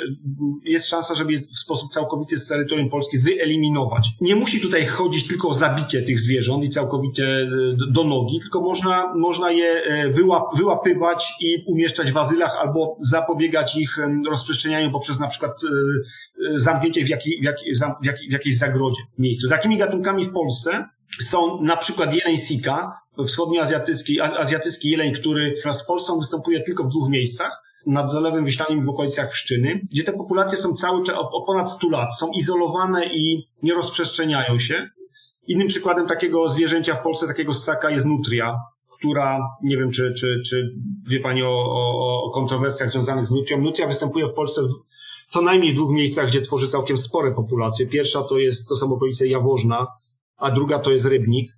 jest szansa, żeby je w sposób całkowity z terytorium Polski wyeliminować. Nie musi tutaj chodzić tylko o zabicie tych zwierząt i całkowicie e, do nogi, tylko można, można je e, wyłap, wyłapywać i umieszczać w azylach albo zapobiegać ich rozprzestrzenianiu poprzez na przykład e, zamknięcie w, jakiej, w, jakiej, w jakiejś zagrodzie miejscu. Takimi gatunkami w Polsce są na przykład jeleń sika, wschodnioazjatycki azjatycki jeleń, który wraz z Polską występuje tylko w dwóch miejscach nad Zalewem Wiślanym w okolicach Pszczyny, gdzie te populacje są cały czas o ponad 100 lat, są izolowane i nie rozprzestrzeniają się. Innym przykładem takiego zwierzęcia w Polsce, takiego ssaka jest nutria, która, nie wiem czy, czy, czy wie Pani o, o, o kontrowersjach związanych z nutrią. Nutria występuje w Polsce co najmniej w dwóch miejscach, gdzie tworzy całkiem spore populacje. Pierwsza to jest, to są okolice Jaworzna, a druga to jest Rybnik.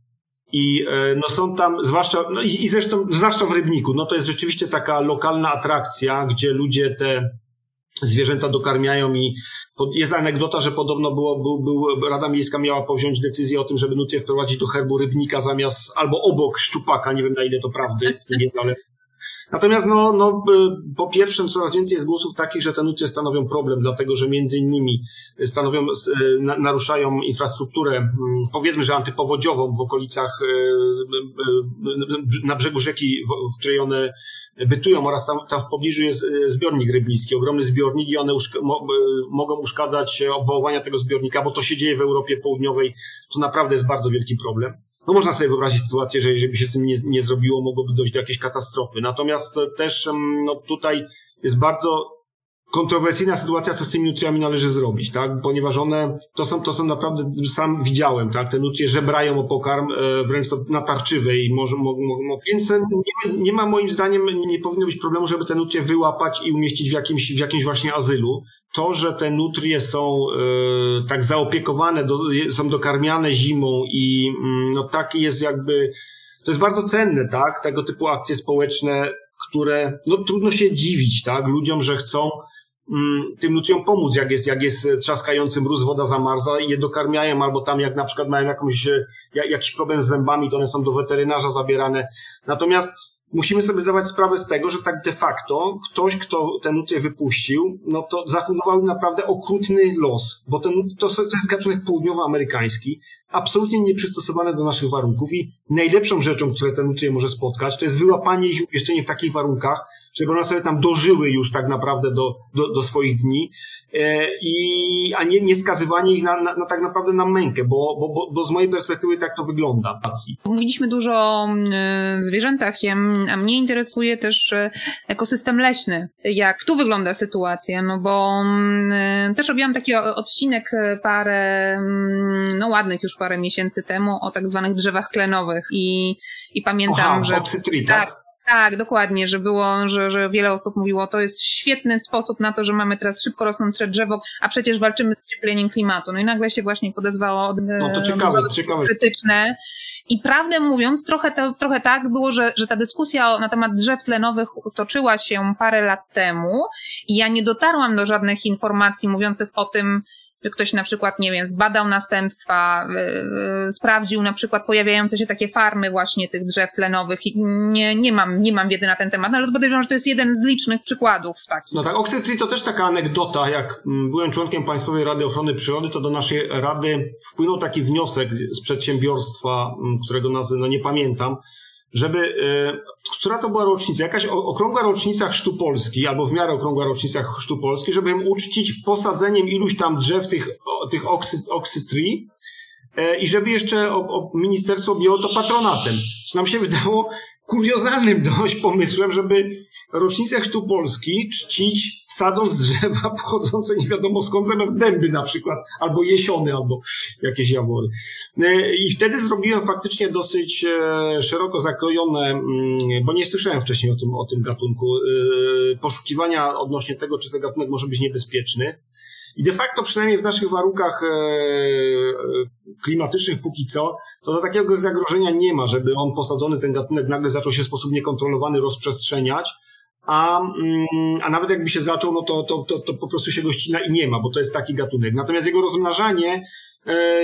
I e, no są tam, zwłaszcza, no i, i zresztą, zwłaszcza w Rybniku, no to jest rzeczywiście taka lokalna atrakcja, gdzie ludzie te zwierzęta dokarmiają i jest anegdota, że podobno było, był, był, Rada Miejska miała powziąć decyzję o tym, żeby nutrię wprowadzić do herbu rybnika zamiast albo obok szczupaka, nie wiem na ile to prawdy w tym jest, ale Natomiast no, no, po pierwsze coraz więcej jest głosów takich, że te nutrie stanowią problem, dlatego że między innymi stanowią, e, naruszają infrastrukturę, mm, powiedzmy, że antypowodziową w okolicach, e, e, na brzegu rzeki, w której one bytują oraz tam, tam w pobliżu jest zbiornik rybnicki, ogromny zbiornik i one uszk mogą uszkadzać obwałowania tego zbiornika, bo to się dzieje w Europie Południowej, to naprawdę jest bardzo wielki problem. No można sobie wyobrazić sytuację, że jeżeli by się z tym nie, nie zrobiło, mogłoby dojść do jakiejś katastrofy. Natomiast też no, tutaj jest bardzo kontrowersyjna sytuacja, co z tymi nutriami należy zrobić, tak? Ponieważ one, to są, to są naprawdę, sam widziałem, tak? Te nutrie żebrają o pokarm, e, wręcz natarczywe i może, mo, mo, mo. więc nie ma, nie ma moim zdaniem, nie powinno być problemu, żeby te nutrie wyłapać i umieścić w jakimś, w jakimś właśnie azylu. To, że te nutrie są e, tak zaopiekowane, do, są dokarmiane zimą i mm, no tak jest jakby, to jest bardzo cenne, tak? Tego typu akcje społeczne, które, no trudno się dziwić, tak? Ludziom, że chcą Mm, tym ludziom pomóc, jak jest, jak jest trzaskający mróz, woda zamarza i je dokarmiają, albo tam jak na przykład mają jakąś, e, jakiś problem z zębami, to one są do weterynarza zabierane. Natomiast musimy sobie zdawać sprawę z tego, że tak de facto ktoś, kto ten nutrię wypuścił, no to zafundował naprawdę okrutny los, bo ten, to, to jest gatunek południowoamerykański, absolutnie nieprzystosowany do naszych warunków i najlepszą rzeczą, które ten nutrie może spotkać, to jest wyłapanie ich jeszcze nie w takich warunkach, żeby one sobie tam dożyły już tak naprawdę do, do, do swoich dni, e, i, a nie, nie skazywanie ich na, na, na tak naprawdę na mękę, bo, bo, bo, bo z mojej perspektywy tak to wygląda. Mówiliśmy dużo o mm, zwierzętach, a mnie interesuje też e, ekosystem leśny. Jak tu wygląda sytuacja? No bo mm, też robiłam taki odcinek e, parę, mm, no ładnych już parę miesięcy temu o tak zwanych drzewach klenowych i, i pamiętam, Aha, że... Oxytree, tak? tak tak, dokładnie, że było, że, że wiele osób mówiło, to jest świetny sposób na to, że mamy teraz szybko rosnące drzewo, a przecież walczymy z ociepleniem klimatu. No i nagle się właśnie podezwało no to ciekawe, ciekawe. krytyczne. I prawdę mówiąc, trochę, to, trochę tak było, że, że ta dyskusja na temat drzew tlenowych toczyła się parę lat temu i ja nie dotarłam do żadnych informacji mówiących o tym, ktoś na przykład, nie wiem, zbadał następstwa, yy, sprawdził na przykład pojawiające się takie farmy właśnie tych drzew tlenowych. Nie, nie, mam, nie mam wiedzy na ten temat, ale podejrzewam, że to jest jeden z licznych przykładów takich. No tak, Oxytree to też taka anegdota. Jak mm, byłem członkiem Państwowej Rady Ochrony Przyrody, to do naszej rady wpłynął taki wniosek z przedsiębiorstwa, mm, którego nazwy no nie pamiętam, żeby, e, która to była rocznica, jakaś okrągła rocznica Chrztu Polski, albo w miarę okrągła rocznica Chrztu Polski, żeby im uczcić posadzeniem iluś tam drzew tych, tych oksy, oxytree e, i żeby jeszcze o, o ministerstwo objęło to patronatem. Co nam się wydało kuriozalnym dość pomysłem, żeby rocznicę Chrztu Polski czcić sadząc drzewa pochodzące nie wiadomo skąd, zamiast dęby na przykład, albo jesiony, albo jakieś jawory. E, I wtedy zrobiłem faktycznie dosyć e, szeroko zakrojone, mm, bo nie słyszałem wcześniej o tym, o tym gatunku, e, poszukiwania odnośnie tego, czy ten gatunek może być niebezpieczny. I de facto, przynajmniej w naszych warunkach klimatycznych póki co, to do takiego zagrożenia nie ma, żeby on posadzony, ten gatunek nagle zaczął się w sposób niekontrolowany rozprzestrzeniać a, mm, a nawet jakby się zaczął, no to, to, to, to po prostu się go ścina i nie ma, bo to jest taki gatunek. Natomiast jego rozmnażanie e,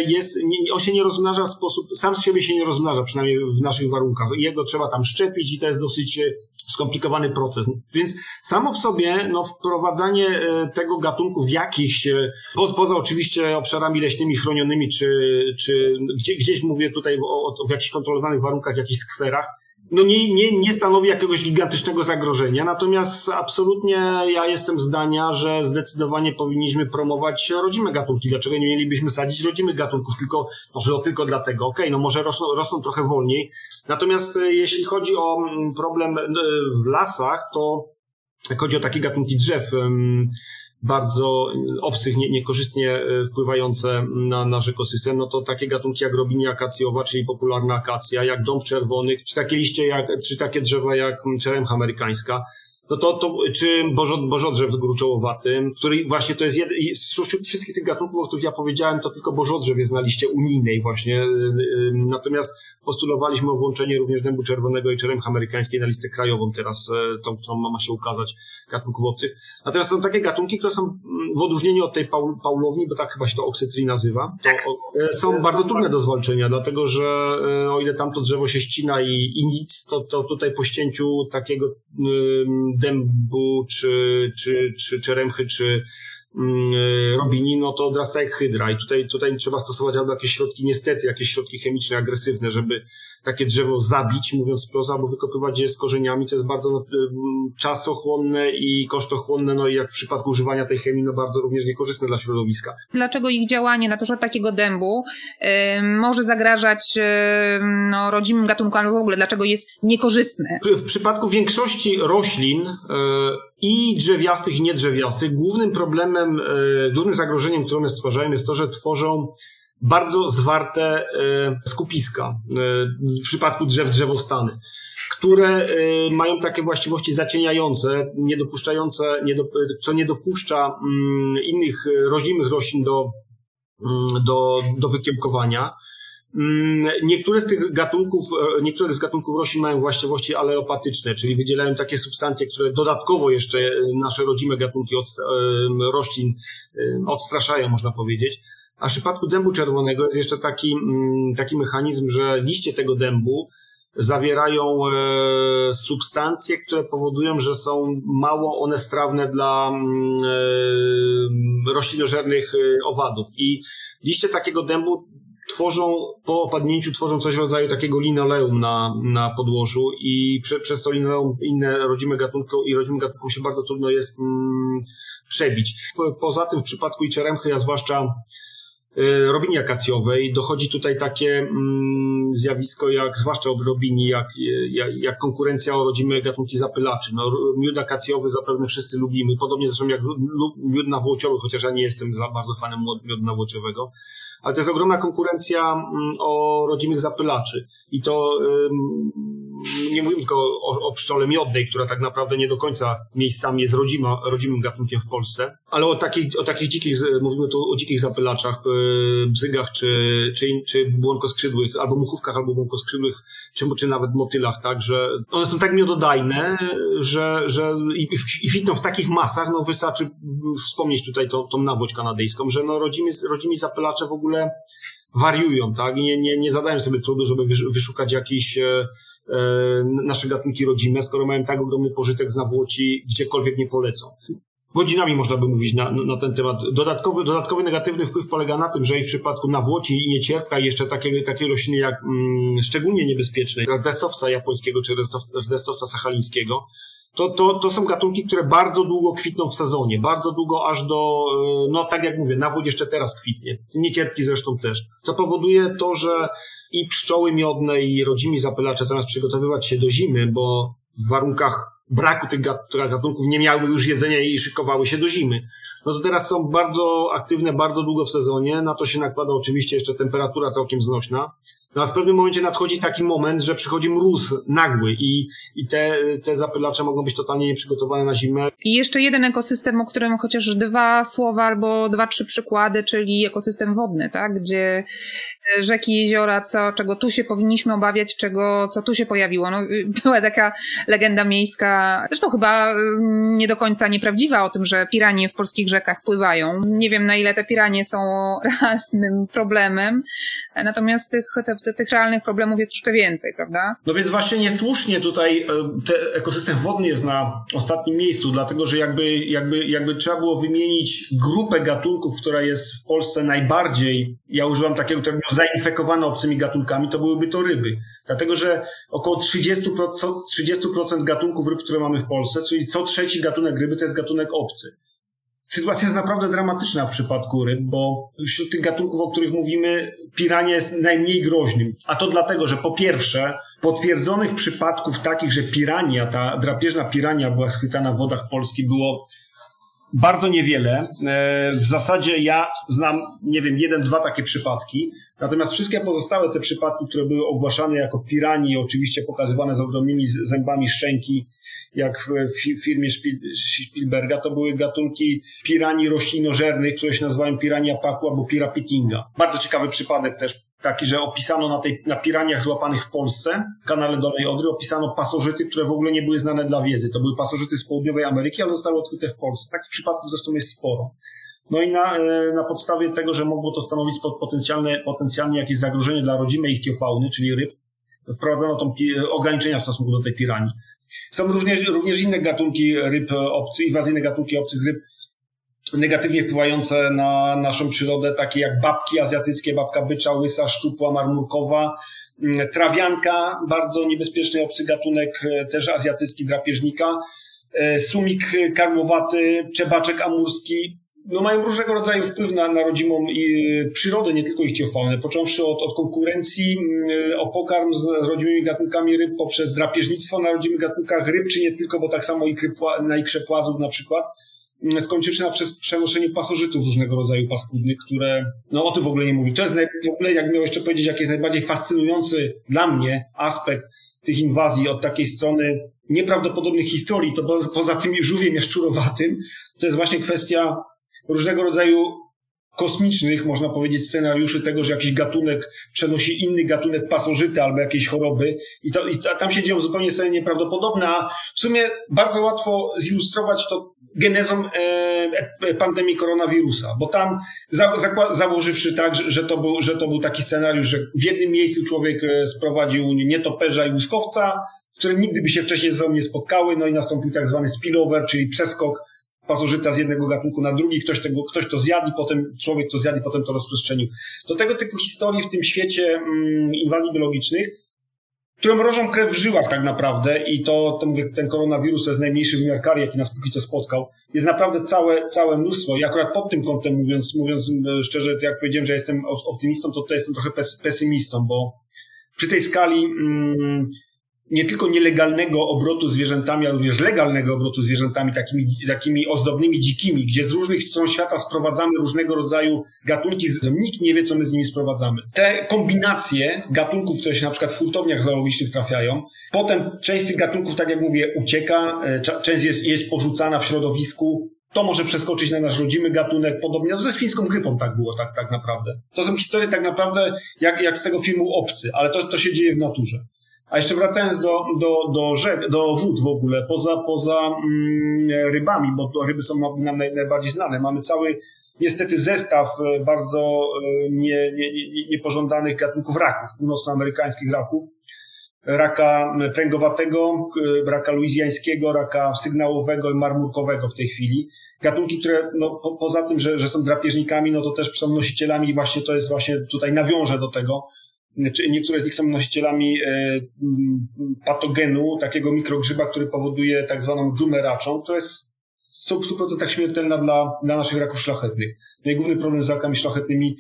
jest, nie, on się nie rozmnaża w sposób, sam z siebie się nie rozmnaża, przynajmniej w naszych warunkach. Jego trzeba tam szczepić i to jest dosyć e, skomplikowany proces. Więc samo w sobie, no, wprowadzanie e, tego gatunku w jakichś, po, poza oczywiście obszarami leśnymi chronionymi, czy, czy gdzie, gdzieś mówię tutaj o, o, w jakichś kontrolowanych warunkach, jakichś skwerach, no nie, nie, nie stanowi jakiegoś gigantycznego zagrożenia, natomiast absolutnie ja jestem zdania, że zdecydowanie powinniśmy promować rodzime gatunki. Dlaczego nie mielibyśmy sadzić rodzimych gatunków, tylko, może tylko dlatego, okej, okay, no może rosną, rosną trochę wolniej. Natomiast e, jeśli chodzi o mm, problem e, w lasach, to jak chodzi o takie gatunki drzew, bardzo obcych, nie, niekorzystnie e, wpływające na nasz ekosystem, no to takie gatunki jak robinia akacjowa, czyli popularna akacja, jak dąb czerwony, czy takie liście, jak, czy takie drzewa jak czeremcha amerykańska, no to, to czy bożo, bożodrzew gruczołowaty, który właśnie to jest jeden, wśród wszystkich tych gatunków, o których ja powiedziałem, to tylko bożodrzew jest na liście unijnej właśnie, e, natomiast postulowaliśmy o włączenie również dębu czerwonego i czeremchy amerykańskiej na listę krajową teraz, e, tą, którą ma się ukazać gatunków obcych. Natomiast są takie gatunki, które są mm, w odróżnieniu od tej paul, paulowni, bo tak chyba się to oksytri nazywa, to o, są bardzo trudne do zwalczenia, dlatego że o ile tamto drzewo się ścina i, i nic, to, to tutaj po ścięciu takiego dębu, czy, czy, czy czeremchy, czy Mm, e, robini, no to odrasta jak hydra i tutaj, tutaj trzeba stosować albo jakieś środki, niestety, jakieś środki chemiczne, agresywne, żeby takie drzewo zabić, mówiąc wprost, albo wykopywać je z korzeniami, co jest bardzo no, czasochłonne i kosztochłonne, no i jak w przypadku używania tej chemii, no bardzo również niekorzystne dla środowiska. Dlaczego ich działanie na przykład takiego dębu y, może zagrażać y, no, rodzimym gatunkom, albo w ogóle dlaczego jest niekorzystne? W przypadku większości roślin y, i drzewiastych i niedrzewiastych, głównym problemem, głównym zagrożeniem, które one stwarzają jest to, że tworzą bardzo zwarte e, skupiska e, w przypadku drzew drzewostany, które e, mają takie właściwości zacieniające, niedopuszczające, co nie dopuszcza mm, innych rodzimych roślin do, mm, do, do wykiełkowania. Mm, niektóre z tych gatunków, niektóre z gatunków roślin mają właściwości aleopatyczne, czyli wydzielają takie substancje, które dodatkowo jeszcze nasze rodzime gatunki roślin odstraszają, można powiedzieć. A w przypadku dębu czerwonego jest jeszcze taki, mm, taki mechanizm, że liście tego dębu zawierają e, substancje, które powodują, że są mało one strawne dla mm, e, roślinożernych e, owadów. I liście takiego dębu tworzą, po opadnięciu tworzą coś w rodzaju takiego linoleum na, na podłożu i prze, przez to linoleum inne rodzime gatunki i rodzimym gatunkom się bardzo trudno jest mm, przebić. Poza tym w przypadku i czeremchy, a zwłaszcza Y, robini akacjowej. Dochodzi tutaj takie mm, zjawisko, jak zwłaszcza ob robini, jak, jak, jak, konkurencja o rodzime gatunki zapylaczy. No, miód akacjowy zapewne wszyscy lubimy, podobnie zresztą jak miód nawłociowy, chociaż ja nie jestem za bardzo fanem miodu nawłociowego. Ale to jest ogromna konkurencja mm, o rodzimych zapylaczy. I to nie mówimy tylko o, o pszczole miodnej, która tak naprawdę nie do końca miejscami jest rodzima, rodzimym gatunkiem w Polsce, ale o takich, o takich dzikich, mówimy tu o dzikich zapylaczach, e, bzygach, czy, czy, czy błonkoskrzydłych, albo muchówkach, albo błonkoskrzydłych, czy, czy nawet motylach, tak, że one są tak miododajne, że, że i, i w takich masach, no wystarczy wspomnieć tutaj tą, tą nawłoć kanadyjską, że no rodzimi, rodzimi zapylacze w ogóle wariują, tak, nie, nie, nie zadają sobie trudu, żeby wyszukać jakiś E, nasze gatunki rodzime, skoro mają tak ogromny pożytek z nawłoci, gdziekolwiek nie polecą. Godzinami można by mówić na, na ten temat. Dodatkowy, dodatkowy negatywny wpływ polega na tym, że i w przypadku nawłoci i niecierpka i jeszcze takie, takie rośliny jak mm, szczególnie niebezpieczne, destowca japońskiego czy destowca sachalińskiego, to, to, to są gatunki, które bardzo długo kwitną w sezonie, bardzo długo aż do, e, no tak jak mówię, nawód jeszcze teraz kwitnie, niecierpki zresztą też, co powoduje to, że i pszczoły miodne i rodzimi zapylacze zamiast przygotowywać się do zimy, bo w warunkach braku tych gatunków nie miały już jedzenia i szykowały się do zimy. No to teraz są bardzo aktywne, bardzo długo w sezonie, na to się nakłada oczywiście jeszcze temperatura całkiem znośna. No a w pewnym momencie nadchodzi taki moment, że przychodzi mróz nagły i, i te, te zapylacze mogą być totalnie nieprzygotowane na zimę. I jeszcze jeden ekosystem, o którym chociaż dwa słowa albo dwa, trzy przykłady, czyli ekosystem wodny, tak? Gdzie rzeki, jeziora, co, czego tu się powinniśmy obawiać, czego, co tu się pojawiło. No, była taka legenda miejska, zresztą chyba mm, nie do końca nieprawdziwa o tym, że piranie w polskich rzekach pływają. Nie wiem na ile te piranie są realnym problemem, natomiast tych, te, tych realnych problemów jest troszkę więcej, prawda? No więc właśnie niesłusznie tutaj e, ten ekosystem wodny jest na ostatnim miejscu, dlatego że jakby, jakby, jakby trzeba było wymienić grupę gatunków, która jest w Polsce najbardziej, ja używam takiego terminu zainfekowane obcymi gatunkami, to byłyby to ryby. Dlatego, że około 30%, 30% gatunków ryb, które mamy w Polsce, czyli co trzeci gatunek ryby to jest gatunek obcy. Sytuacja jest naprawdę dramatyczna w przypadku ryb, bo wśród tych gatunków, o których mówimy, pirania jest najmniej groźnym. A to dlatego, że po pierwsze, potwierdzonych przypadków takich, że pirania, ta drapieżna pirania była schwytana w wodach Polski było bardzo niewiele. E, w zasadzie ja znam, nie wiem, jeden, dwa takie przypadki. Natomiast wszystkie pozostałe te przypadki, które były ogłaszane jako pirani, oczywiście pokazywane z ogromnymi zębami szczęki, jak w firmie Spielberga, to były gatunki pirani roślinożernych, które się nazywają pirania paku albo pirapitinga. Bardzo ciekawy przypadek też taki, że opisano na, tej, na piraniach złapanych w Polsce, w kanale Dolnej Odry, opisano pasożyty, które w ogóle nie były znane dla wiedzy. To były pasożyty z południowej Ameryki, ale zostały odkryte w Polsce. Takich przypadków zresztą jest sporo. No i na, e, na podstawie tego, że mogło to stanowić potencjalne, potencjalnie jakieś zagrożenie dla rodzimej ichtiofauny, czyli ryb, wprowadzono tą ograniczenia w stosunku do tej piranii. Są również, również inne gatunki ryb obcych, inwazyjne gatunki obcych ryb, negatywnie wpływające na naszą przyrodę, takie jak babki azjatyckie, babka bycza, łysa, szczupła, marmurkowa, trawianka, bardzo niebezpieczny obcy gatunek, e, też azjatycki drapieżnika, e, sumik karmowaty, czebaczek amurski, no mają różnego rodzaju wpływ na, na rodzimą i, przyrodę, nie tylko ichtiofaunę, począwszy od, od konkurencji mm, o pokarm z rodzimymi gatunkami ryb poprzez drapieżnictwo na rodzimych gatunkach ryb, czy nie tylko, bo tak samo ikry, na ikrze płazów na przykład, mm, skończywszy na przez przenoszenie pasożytów różnego rodzaju paskudnych, które, no o tym w ogóle nie mówi. To jest naj, w ogóle, jak miał jeszcze powiedzieć, jaki jest najbardziej fascynujący dla mnie aspekt tych inwazji od takiej strony nieprawdopodobnych historii, to poza tym żółwiem jaszczurowatym, to jest właśnie kwestia różnego rodzaju kosmicznych, można powiedzieć, scenariuszy tego, że jakiś gatunek przenosi inny gatunek pasożyty albo jakieś choroby. I, to, i tam się dzieją zupełnie sceny nieprawdopodobne, a w sumie bardzo łatwo zilustrować to genezą e, e, pandemii koronawirusa, bo tam za, za, założywszy tak, że, że, to był, że to był taki scenariusz, że w jednym miejscu człowiek e, sprowadził nietoperza i łuskowca, które nigdy by się wcześniej ze sobą nie spotkały, no i nastąpił tak zwany spillover, czyli przeskok pasożyta z jednego gatunku na drugi, ktoś, tego, ktoś to zjadł i potem człowiek to zjadł i potem to rozprzestrzenił. To tego typu historii w tym świecie mm, inwazji biologicznych, które mrożą krew w żyłach tak naprawdę i to, to mówię, ten koronawirus to jest najmniejszy wymiar kary, jaki nas póki co spotkał. Jest naprawdę całe, całe mnóstwo i akurat pod tym kątem mówiąc, mówiąc e, szczerze, jak powiedziałem, że jestem optymistą, to tutaj jestem trochę pesymistą, bo przy tej skali mm, nie tylko nielegalnego obrotu zwierzętami, ale również legalnego obrotu zwierzętami, takimi, takimi ozdobnymi dzikimi, gdzie z różnych stron świata sprowadzamy różnego rodzaju gatunki, nikt nie wie, co my z nimi sprowadzamy. Te kombinacje gatunków, które się na przykład w hurtowniach zoologicznych trafiają, potem część z tych gatunków, tak jak mówię, ucieka, e, część jest, jest porzucana w środowisku, to może przeskoczyć na nasz rodzimy gatunek, podobnie. No ze świńską grypą tak było, tak, tak naprawdę. To są historie tak naprawdę jak, jak z tego filmu Obcy, ale to, to się dzieje w naturze. A jeszcze wracając do, do, do, rzek, do wód w ogóle, poza, poza mm, rybami, bo ryby są nam naj, najbardziej znane, mamy cały niestety zestaw e, bardzo e, nie, nie, nie, niepożądanych gatunków raków, północnoamerykańskich raków. Raka pręgowatego, e, raka luizjańskiego, raka sygnałowego i marmurkowego w tej chwili. Gatunki, które no, po, poza tym, że, że są drapieżnikami, no to też są nosicielami, właśnie to jest właśnie, tutaj nawiążę do tego, niektóre z nich są nosicielami e, patogenu, takiego mikrogrzyba, który powoduje tak zwaną dżumę raczą, która jest w 100% śmiertelna dla, dla naszych raków szlachetnych. No i główny problem z rakami szlachetnymi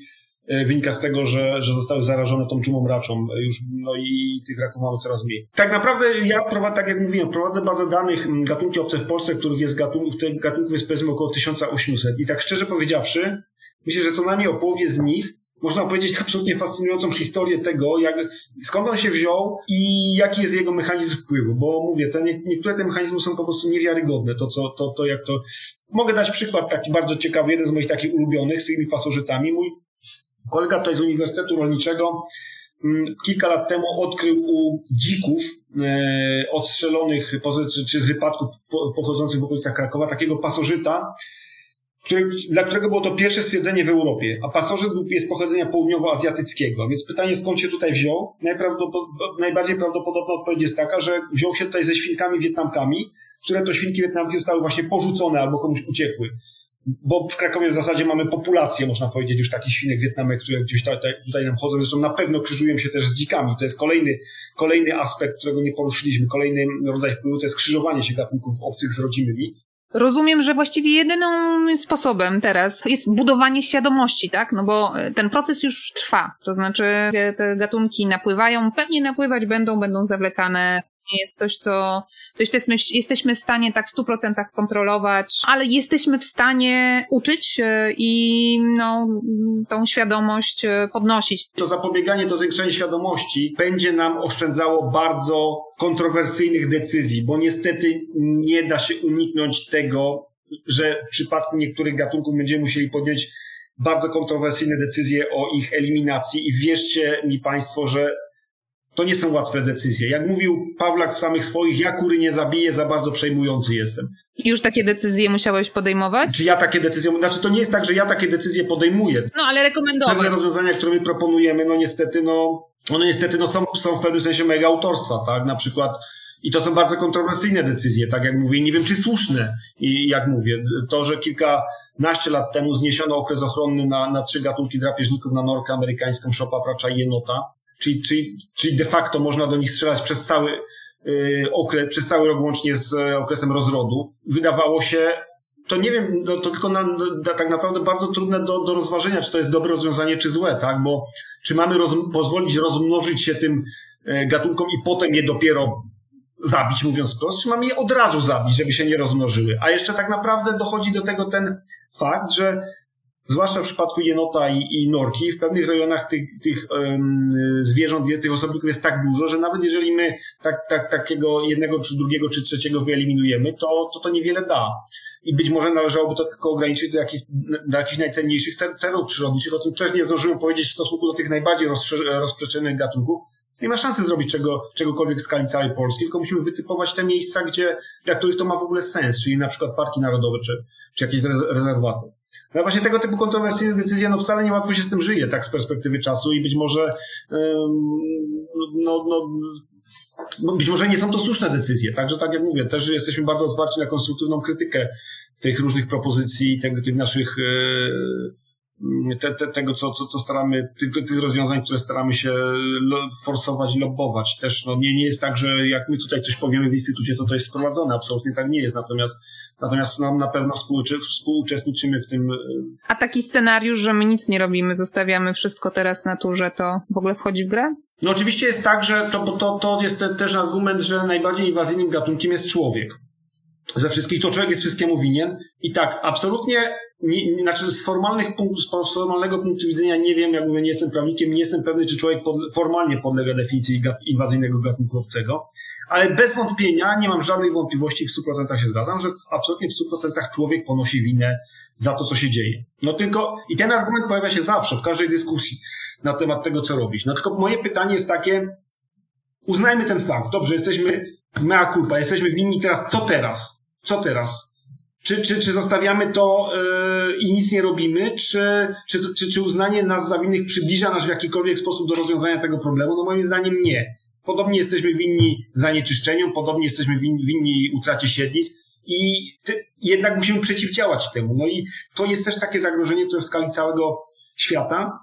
e, wynika z tego, że, że zostały zarażone tą dżumą raczą już, no i tych raków mamy coraz mniej. Tak naprawdę ja prowadzę, tak jak mówiłem, prowadzę bazę danych gatunki obce w Polsce, których jest gatunków, tych gatunków jest powiedzmy około 1800 i tak szczerze powiedziawszy, myślę, że co najmniej o połowie z nich można powiedzieć, absolutnie fascynującą historię tego, jak, skąd on się wziął i jaki jest jego mechanizm wpływu, bo mówię, te, niektóre te mechanizmy są po prostu niewiarygodne, to co, to, to jak to, mogę dać przykład taki bardzo ciekawy, jeden z moich takich ulubionych z tymi pasożytami, mój kolega tutaj z Uniwersytetu Rolniczego mm, kilka lat temu odkrył u dzików e, odstrzelonych czy, czy z wypadków pochodzących w okolicach Krakowa takiego pasożyta, który, dla którego było to pierwsze stwierdzenie w Europie, a pasożyt jest pochodzenia południowoazjatyckiego. Więc pytanie, skąd się tutaj wziął? najbardziej prawdopodobna odpowiedź jest taka, że wziął się tutaj ze świnkami wietnamkami, które to świnki wietnamskie zostały właśnie porzucone albo komuś uciekły. Bo w Krakowie w zasadzie mamy populację, można powiedzieć, już takich świnek wietnamek, które gdzieś tutaj, tutaj nam chodzą. Zresztą na pewno krzyżują się też z dzikami. To jest kolejny, kolejny aspekt, którego nie poruszyliśmy. Kolejny rodzaj wpływu to jest krzyżowanie się gatunków obcych z rodzimymi. Rozumiem, że właściwie jedynym sposobem teraz jest budowanie świadomości, tak? No bo e, ten proces już trwa. To znaczy, te gatunki napływają, pewnie napływać będą, będą zawlekane nie jest coś, co coś jesteśmy, jesteśmy w stanie tak w 100% kontrolować, ale jesteśmy w stanie uczyć e, i no, tą świadomość e, podnosić. To zapobieganie, to zwiększenie świadomości będzie nam oszczędzało bardzo kontrowersyjnych decyzji, bo niestety nie da się uniknąć tego, że w przypadku niektórych gatunków będziemy musieli podjąć bardzo kontrowersyjne decyzje o ich eliminacji i wierzcie mi Państwo, że to nie są łatwe decyzje. Jak mówił Pawlak w samych swoich, ja kury nie zabiję, za bardzo przejmujący jestem. Już takie decyzje musiałeś podejmować? Czy ja takie decyzje, znaczy to nie jest tak, że ja takie decyzje podejmuję. No ale rekomendować. Pewne rozwiązania, które my proponujemy, no niestety, no, one niestety no, są, są w pewnym sensie mega autorstwa, tak? Na przykład i to są bardzo kontrowersyjne decyzje, tak jak mówię, nie wiem, czy słuszne. I jak mówię, to, że kilkanaście lat temu zniesiono okres ochronny na, na trzy gatunki drapieżników, na norkę amerykańską, szopa, pracza i jenota, czyli, czyli, czyli de facto można do nich strzelać przez cały yy, okres, przez cały rok łącznie z e, okresem rozrodu. Wydawało się, to nie wiem, no, to tylko na, na, tak naprawdę bardzo trudne do, do rozważenia, czy to jest dobre rozwiązanie, czy złe, tak? Bo czy mamy roz, pozwolić rozmnożyć się tym e, gatunkom i potem je dopiero zabić, mówiąc wprost, czy mamy je od razu zabić, żeby się nie rozmnożyły. A jeszcze tak naprawdę dochodzi do tego ten fakt, że zwłaszcza w przypadku jenota i, i norki, w pewnych rejonach tych, tych um, zwierząt, tych osobników jest tak dużo, że nawet jeżeli my tak, tak, takiego jednego, czy drugiego, czy trzeciego wyeliminujemy, to, to to niewiele da. I być może należałoby to tylko ograniczyć do, jakich, do jakichś najcenniejszych terenów przyrodniczych, o tym też nie zdążyłem powiedzieć w stosunku do tych najbardziej rozprzestrzenianych gatunków, nie ma szansy zrobić czego, czegokolwiek w skali całej Polski, tylko musimy wytypować te miejsca, gdzie, dla których to ma w ogóle sens, czyli na przykład parki narodowe czy, czy jakieś rezerwaty. No właśnie tego typu kontrowersyjne decyzje, no wcale nie łatwo się z tym żyje, tak z perspektywy czasu i być może, no, no, no, być może nie są to słuszne decyzje. Także tak jak mówię, też jesteśmy bardzo otwarci na konstruktywną krytykę tych różnych propozycji, tych, tych naszych te, te, tego, co, co, co staramy, tych, tych rozwiązań, które staramy się forsować, lobbować. Też no, nie, nie jest tak, że jak my tutaj coś powiemy w instytucie, to to jest sprowadzone. Absolutnie tak nie jest. Natomiast, natomiast nam na pewno współuczestniczymy w tym. E, A taki scenariusz, że my nic nie robimy, zostawiamy wszystko teraz naturze, to w ogóle wchodzi w grę? No oczywiście jest tak, że to, to, to jest też argument, że najbardziej inwazyjnym gatunkiem jest człowiek ze wszystkich, to człowiek jest wszystkiemu winien. I tak, absolutnie nie, znaczy z, formalnych punktów, z formalnego punktu widzenia nie wiem, jak mówię, nie jestem prawnikiem, nie jestem pewny, czy człowiek pod, formalnie podlega definicji inwazyjnego gatunku obcego, ale bez wątpienia, nie mam żadnej wątpliwości, w 100% się zgadzam, że absolutnie w 100% człowiek ponosi winę za to, co się dzieje. No tylko, i ten argument pojawia się zawsze, w każdej dyskusji na temat tego, co robić. No tylko moje pytanie jest takie, uznajmy ten fakt, dobrze, jesteśmy mea culpa, jesteśmy winni teraz, co teraz? Co teraz? Czy, czy, czy zostawiamy to yy, i nic nie robimy, czy, czy, czy, czy uznanie nas za winnych przybliża nas w jakikolwiek sposób do rozwiązania tego problemu? No moim zdaniem nie. Podobnie jesteśmy winni zanieczyszczeniu, podobnie jesteśmy winni, winni utracie siedlisk i jednak musimy przeciwdziałać temu. No i to jest też takie zagrożenie, które w skali całego świata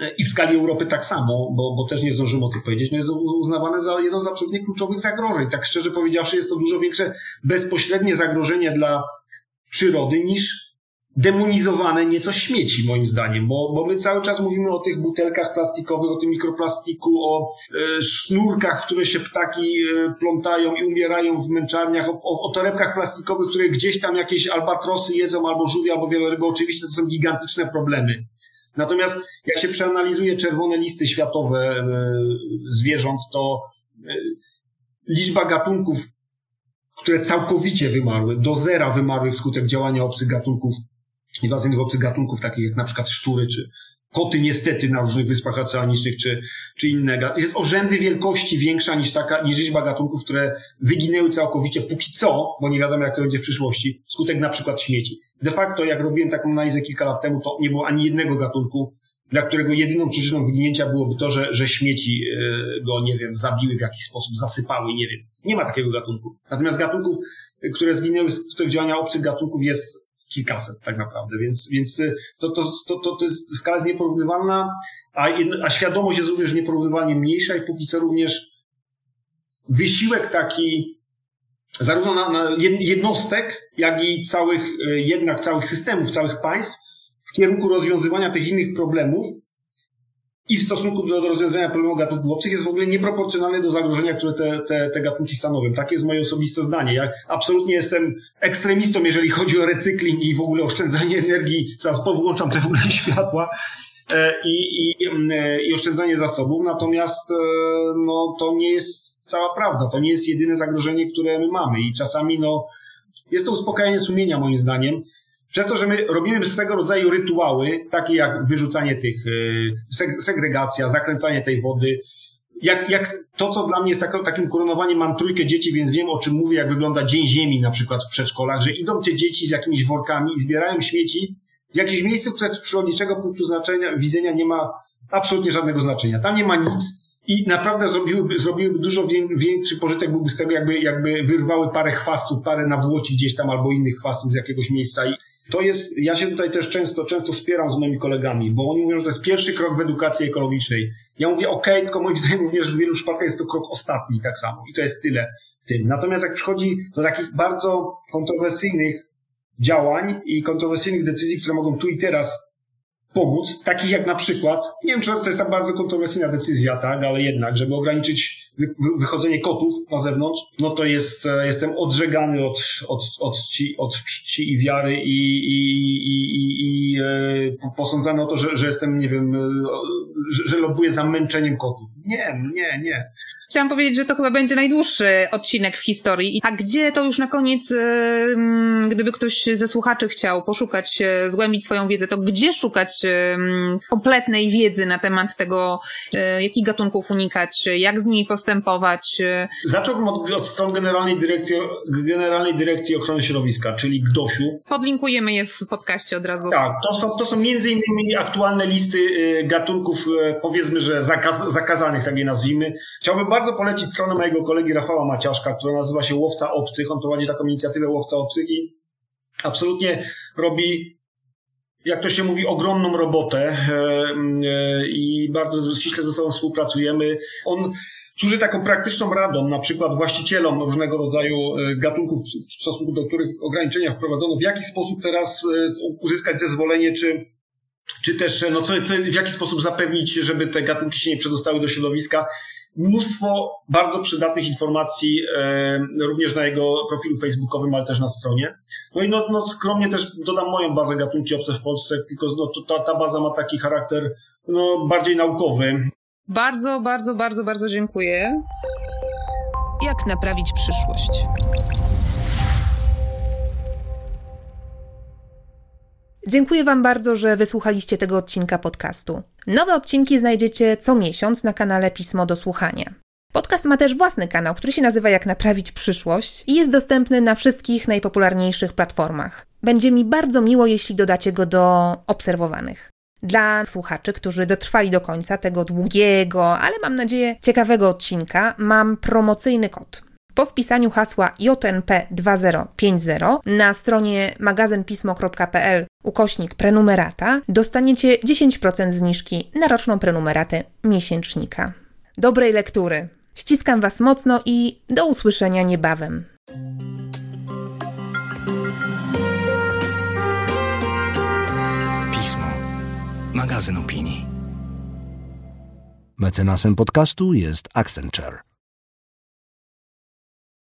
e, i w skali Europy tak samo, bo, bo też nie zdążymy o tym powiedzieć, no jest uznawane za jedno z absolutnie kluczowych zagrożeń. Tak szczerze powiedziawszy, jest to dużo większe bezpośrednie zagrożenie dla przyrody niż demonizowane nieco śmieci, moim zdaniem, bo, bo my cały czas mówimy o tych butelkach plastikowych, o tym mikroplastiku, o e, sznurkach, w które się ptaki e, plątają i umierają w męczarniach, o, o, o, torebkach plastikowych, które gdzieś tam jakieś albatrosy jedzą, albo żółwie, albo wieloryby. Oczywiście to są gigantyczne problemy. Natomiast jak się przeanalizuje czerwone listy światowe e, zwierząt, to e, liczba gatunków które całkowicie wymarły, do zera wymarły wskutek działania obcych gatunków, inwazyjnych obcych gatunków, takich jak na przykład szczury, czy koty niestety na różnych wyspach oceanicznych, czy, czy inne. Jest o rzędy wielkości większa niż taka, niż liczba gatunków, które wyginęły całkowicie póki co, bo nie wiadomo jak to będzie w przyszłości, wskutek na przykład śmieci. De facto, jak robiłem taką analizę kilka lat temu, to nie było ani jednego gatunku, dla którego jedyną przyczyną wyginięcia byłoby to, że, że śmieci e, go, nie wiem, zabiły w jakiś sposób, zasypały, nie wiem. Nie ma takiego gatunku. Natomiast gatunków, które zginęły tych działania obcych gatunków jest kilkaset tak naprawdę, więc, więc e, to, to, to, to, to jest, skala jest nieporównywalna, a, a świadomość jest również nieporównywalnie mniejsza i póki co również wysiłek taki zarówno na, na jednostek, jak i całych, e, jednak całych systemów, całych państw w kierunku rozwiązywania tych innych problemów i w stosunku do, do rozwiązania problemu gatunków obcych jest w ogóle nieproporcjonalny do zagrożenia, które te, te, te gatunki stanowią. Takie jest moje osobiste zdanie. Ja absolutnie jestem ekstremistą, jeżeli chodzi o recykling i w ogóle oszczędzanie energii. Zaraz powłączam te w ogóle światła. E, I, i, e, i oszczędzanie zasobów, natomiast e, no, to nie jest cała prawda. To nie jest jedyne zagrożenie, które my mamy i czasami no, jest to uspokajanie sumienia moim zdaniem, Przez to, że my robimy swego rodzaju rytuały, takie jak wyrzucanie tych, y, segregacja, zakręcanie tej wody, jak, jak to, co dla mnie jest takim koronowaniem, mam trójkę dzieci, więc wiem o czym mówię, jak wygląda Dzień Ziemi na przykład w przedszkolach, że idą te dzieci z jakimiś workami i zbierają śmieci w jakieś miejsce, które z przyrodniczego punktu znaczenia, widzenia nie ma absolutnie żadnego znaczenia. Tam nie ma nic i naprawdę zrobiłyby, zrobiłyby dużo większy pożytek byłby z tego, jakby, jakby wyrwały parę chwastów, parę nawłoci gdzieś tam albo innych chwastów z jakiegoś miejsca i to jest, ja się tutaj też często, często wspieram z moimi kolegami, bo oni mówią, że to jest pierwszy krok w edukacji ekologicznej. Ja mówię, ok, tylko moim zdaniem również w wielu przypadkach jest to krok ostatni tak samo i to jest tyle tym. Natomiast jak przychodzi do takich bardzo kontrowersyjnych działań i kontrowersyjnych decyzji, które mogą tu i teraz pomóc, takich jak na przykład, nie wiem, czy to jest ta bardzo kontrowersyjna decyzja, tak, ale jednak, żeby ograniczyć wychodzenie kotów na zewnątrz, no to jest, e, jestem odżegany od, od, od, czci, od czci i wiary i, i, i, i, e, posądzany o to, że, że jestem, nie wiem, e, że, że lobuję za męczeniem kotów. Nie, nie, nie. Chciałam powiedzieć, że to chyba będzie najdłuższy odcinek w historii. A gdzie to już na koniec, mm, gdyby ktoś ze słuchaczy chciał poszukać, zgłębić swoją wiedzę, to gdzie szukać kompletnej wiedzy na temat tego, jakich gatunków unikać, jak z nimi postępować? Zacząłbym od, od stron Generalnej Dyrekcji, Generalnej Dyrekcji Ochrony Środowiska, czyli GDOŚ-u. Podlinkujemy je w podcaście od razu. Tak, to są, to są między innymi aktualne listy y, gatunków, y, powiedzmy, że zakaz, zakazanych, tak je nazwijmy. Chciałbym bardzo polecić stronę mojego kolegi Rafała Maciaszka, która nazywa się Łowca Obcych. On prowadzi taką inicjatywę Łowca Obcych i absolutnie robi jak to się mówi, ogromną robotę e, e, i bardzo ściśle ze sobą współpracujemy. On służy taką praktyczną radą, na przykład właścicielom różnego rodzaju e, gatunków, w stosunku do których ograniczenia wprowadzono, w jaki sposób teraz uzyskać zezwolenie, czy, czy też no, co, co, w jaki sposób zapewnić, żeby te gatunki się nie przedostały do środowiska mnóstwo bardzo przydatnych informacji e, również na jego profilu facebookowym, ale też na stronie. No i no, no skromnie też dodam moją bazę gatunki obce w Polsce, tylko no, ta, ta baza ma taki charakter no, bardziej naukowy. Bardzo, bardzo, bardzo, bardzo dziękuję. Jak naprawić przyszłość? Dziękuję Wam bardzo, że wysłuchaliście tego odcinka podcastu. Nowe odcinki znajdziecie co miesiąc na kanale Pismo do Słuchania. Podcast ma też własny kanał, który się nazywa Jak naprawić przyszłość i jest dostępny na wszystkich najpopularniejszych platformach. Będzie mi bardzo miło, jeśli dodacie go do obserwowanych. Dla słuchaczy, którzy dotrwali do końca tego długiego, ale mam nadzieję ciekawego odcinka, mam promocyjny kod. Po wpisaniu hasła JNP2050 na stronie magazynpismo.pl ukośnik prenumerata dostaniecie 10% zniżki na roczną prenumeratę miesięcznika. Dobrej lektury. Ściskam Was mocno i do usłyszenia niebawem. Magazyn opinii. Mecenasem podcastu jest Accenture.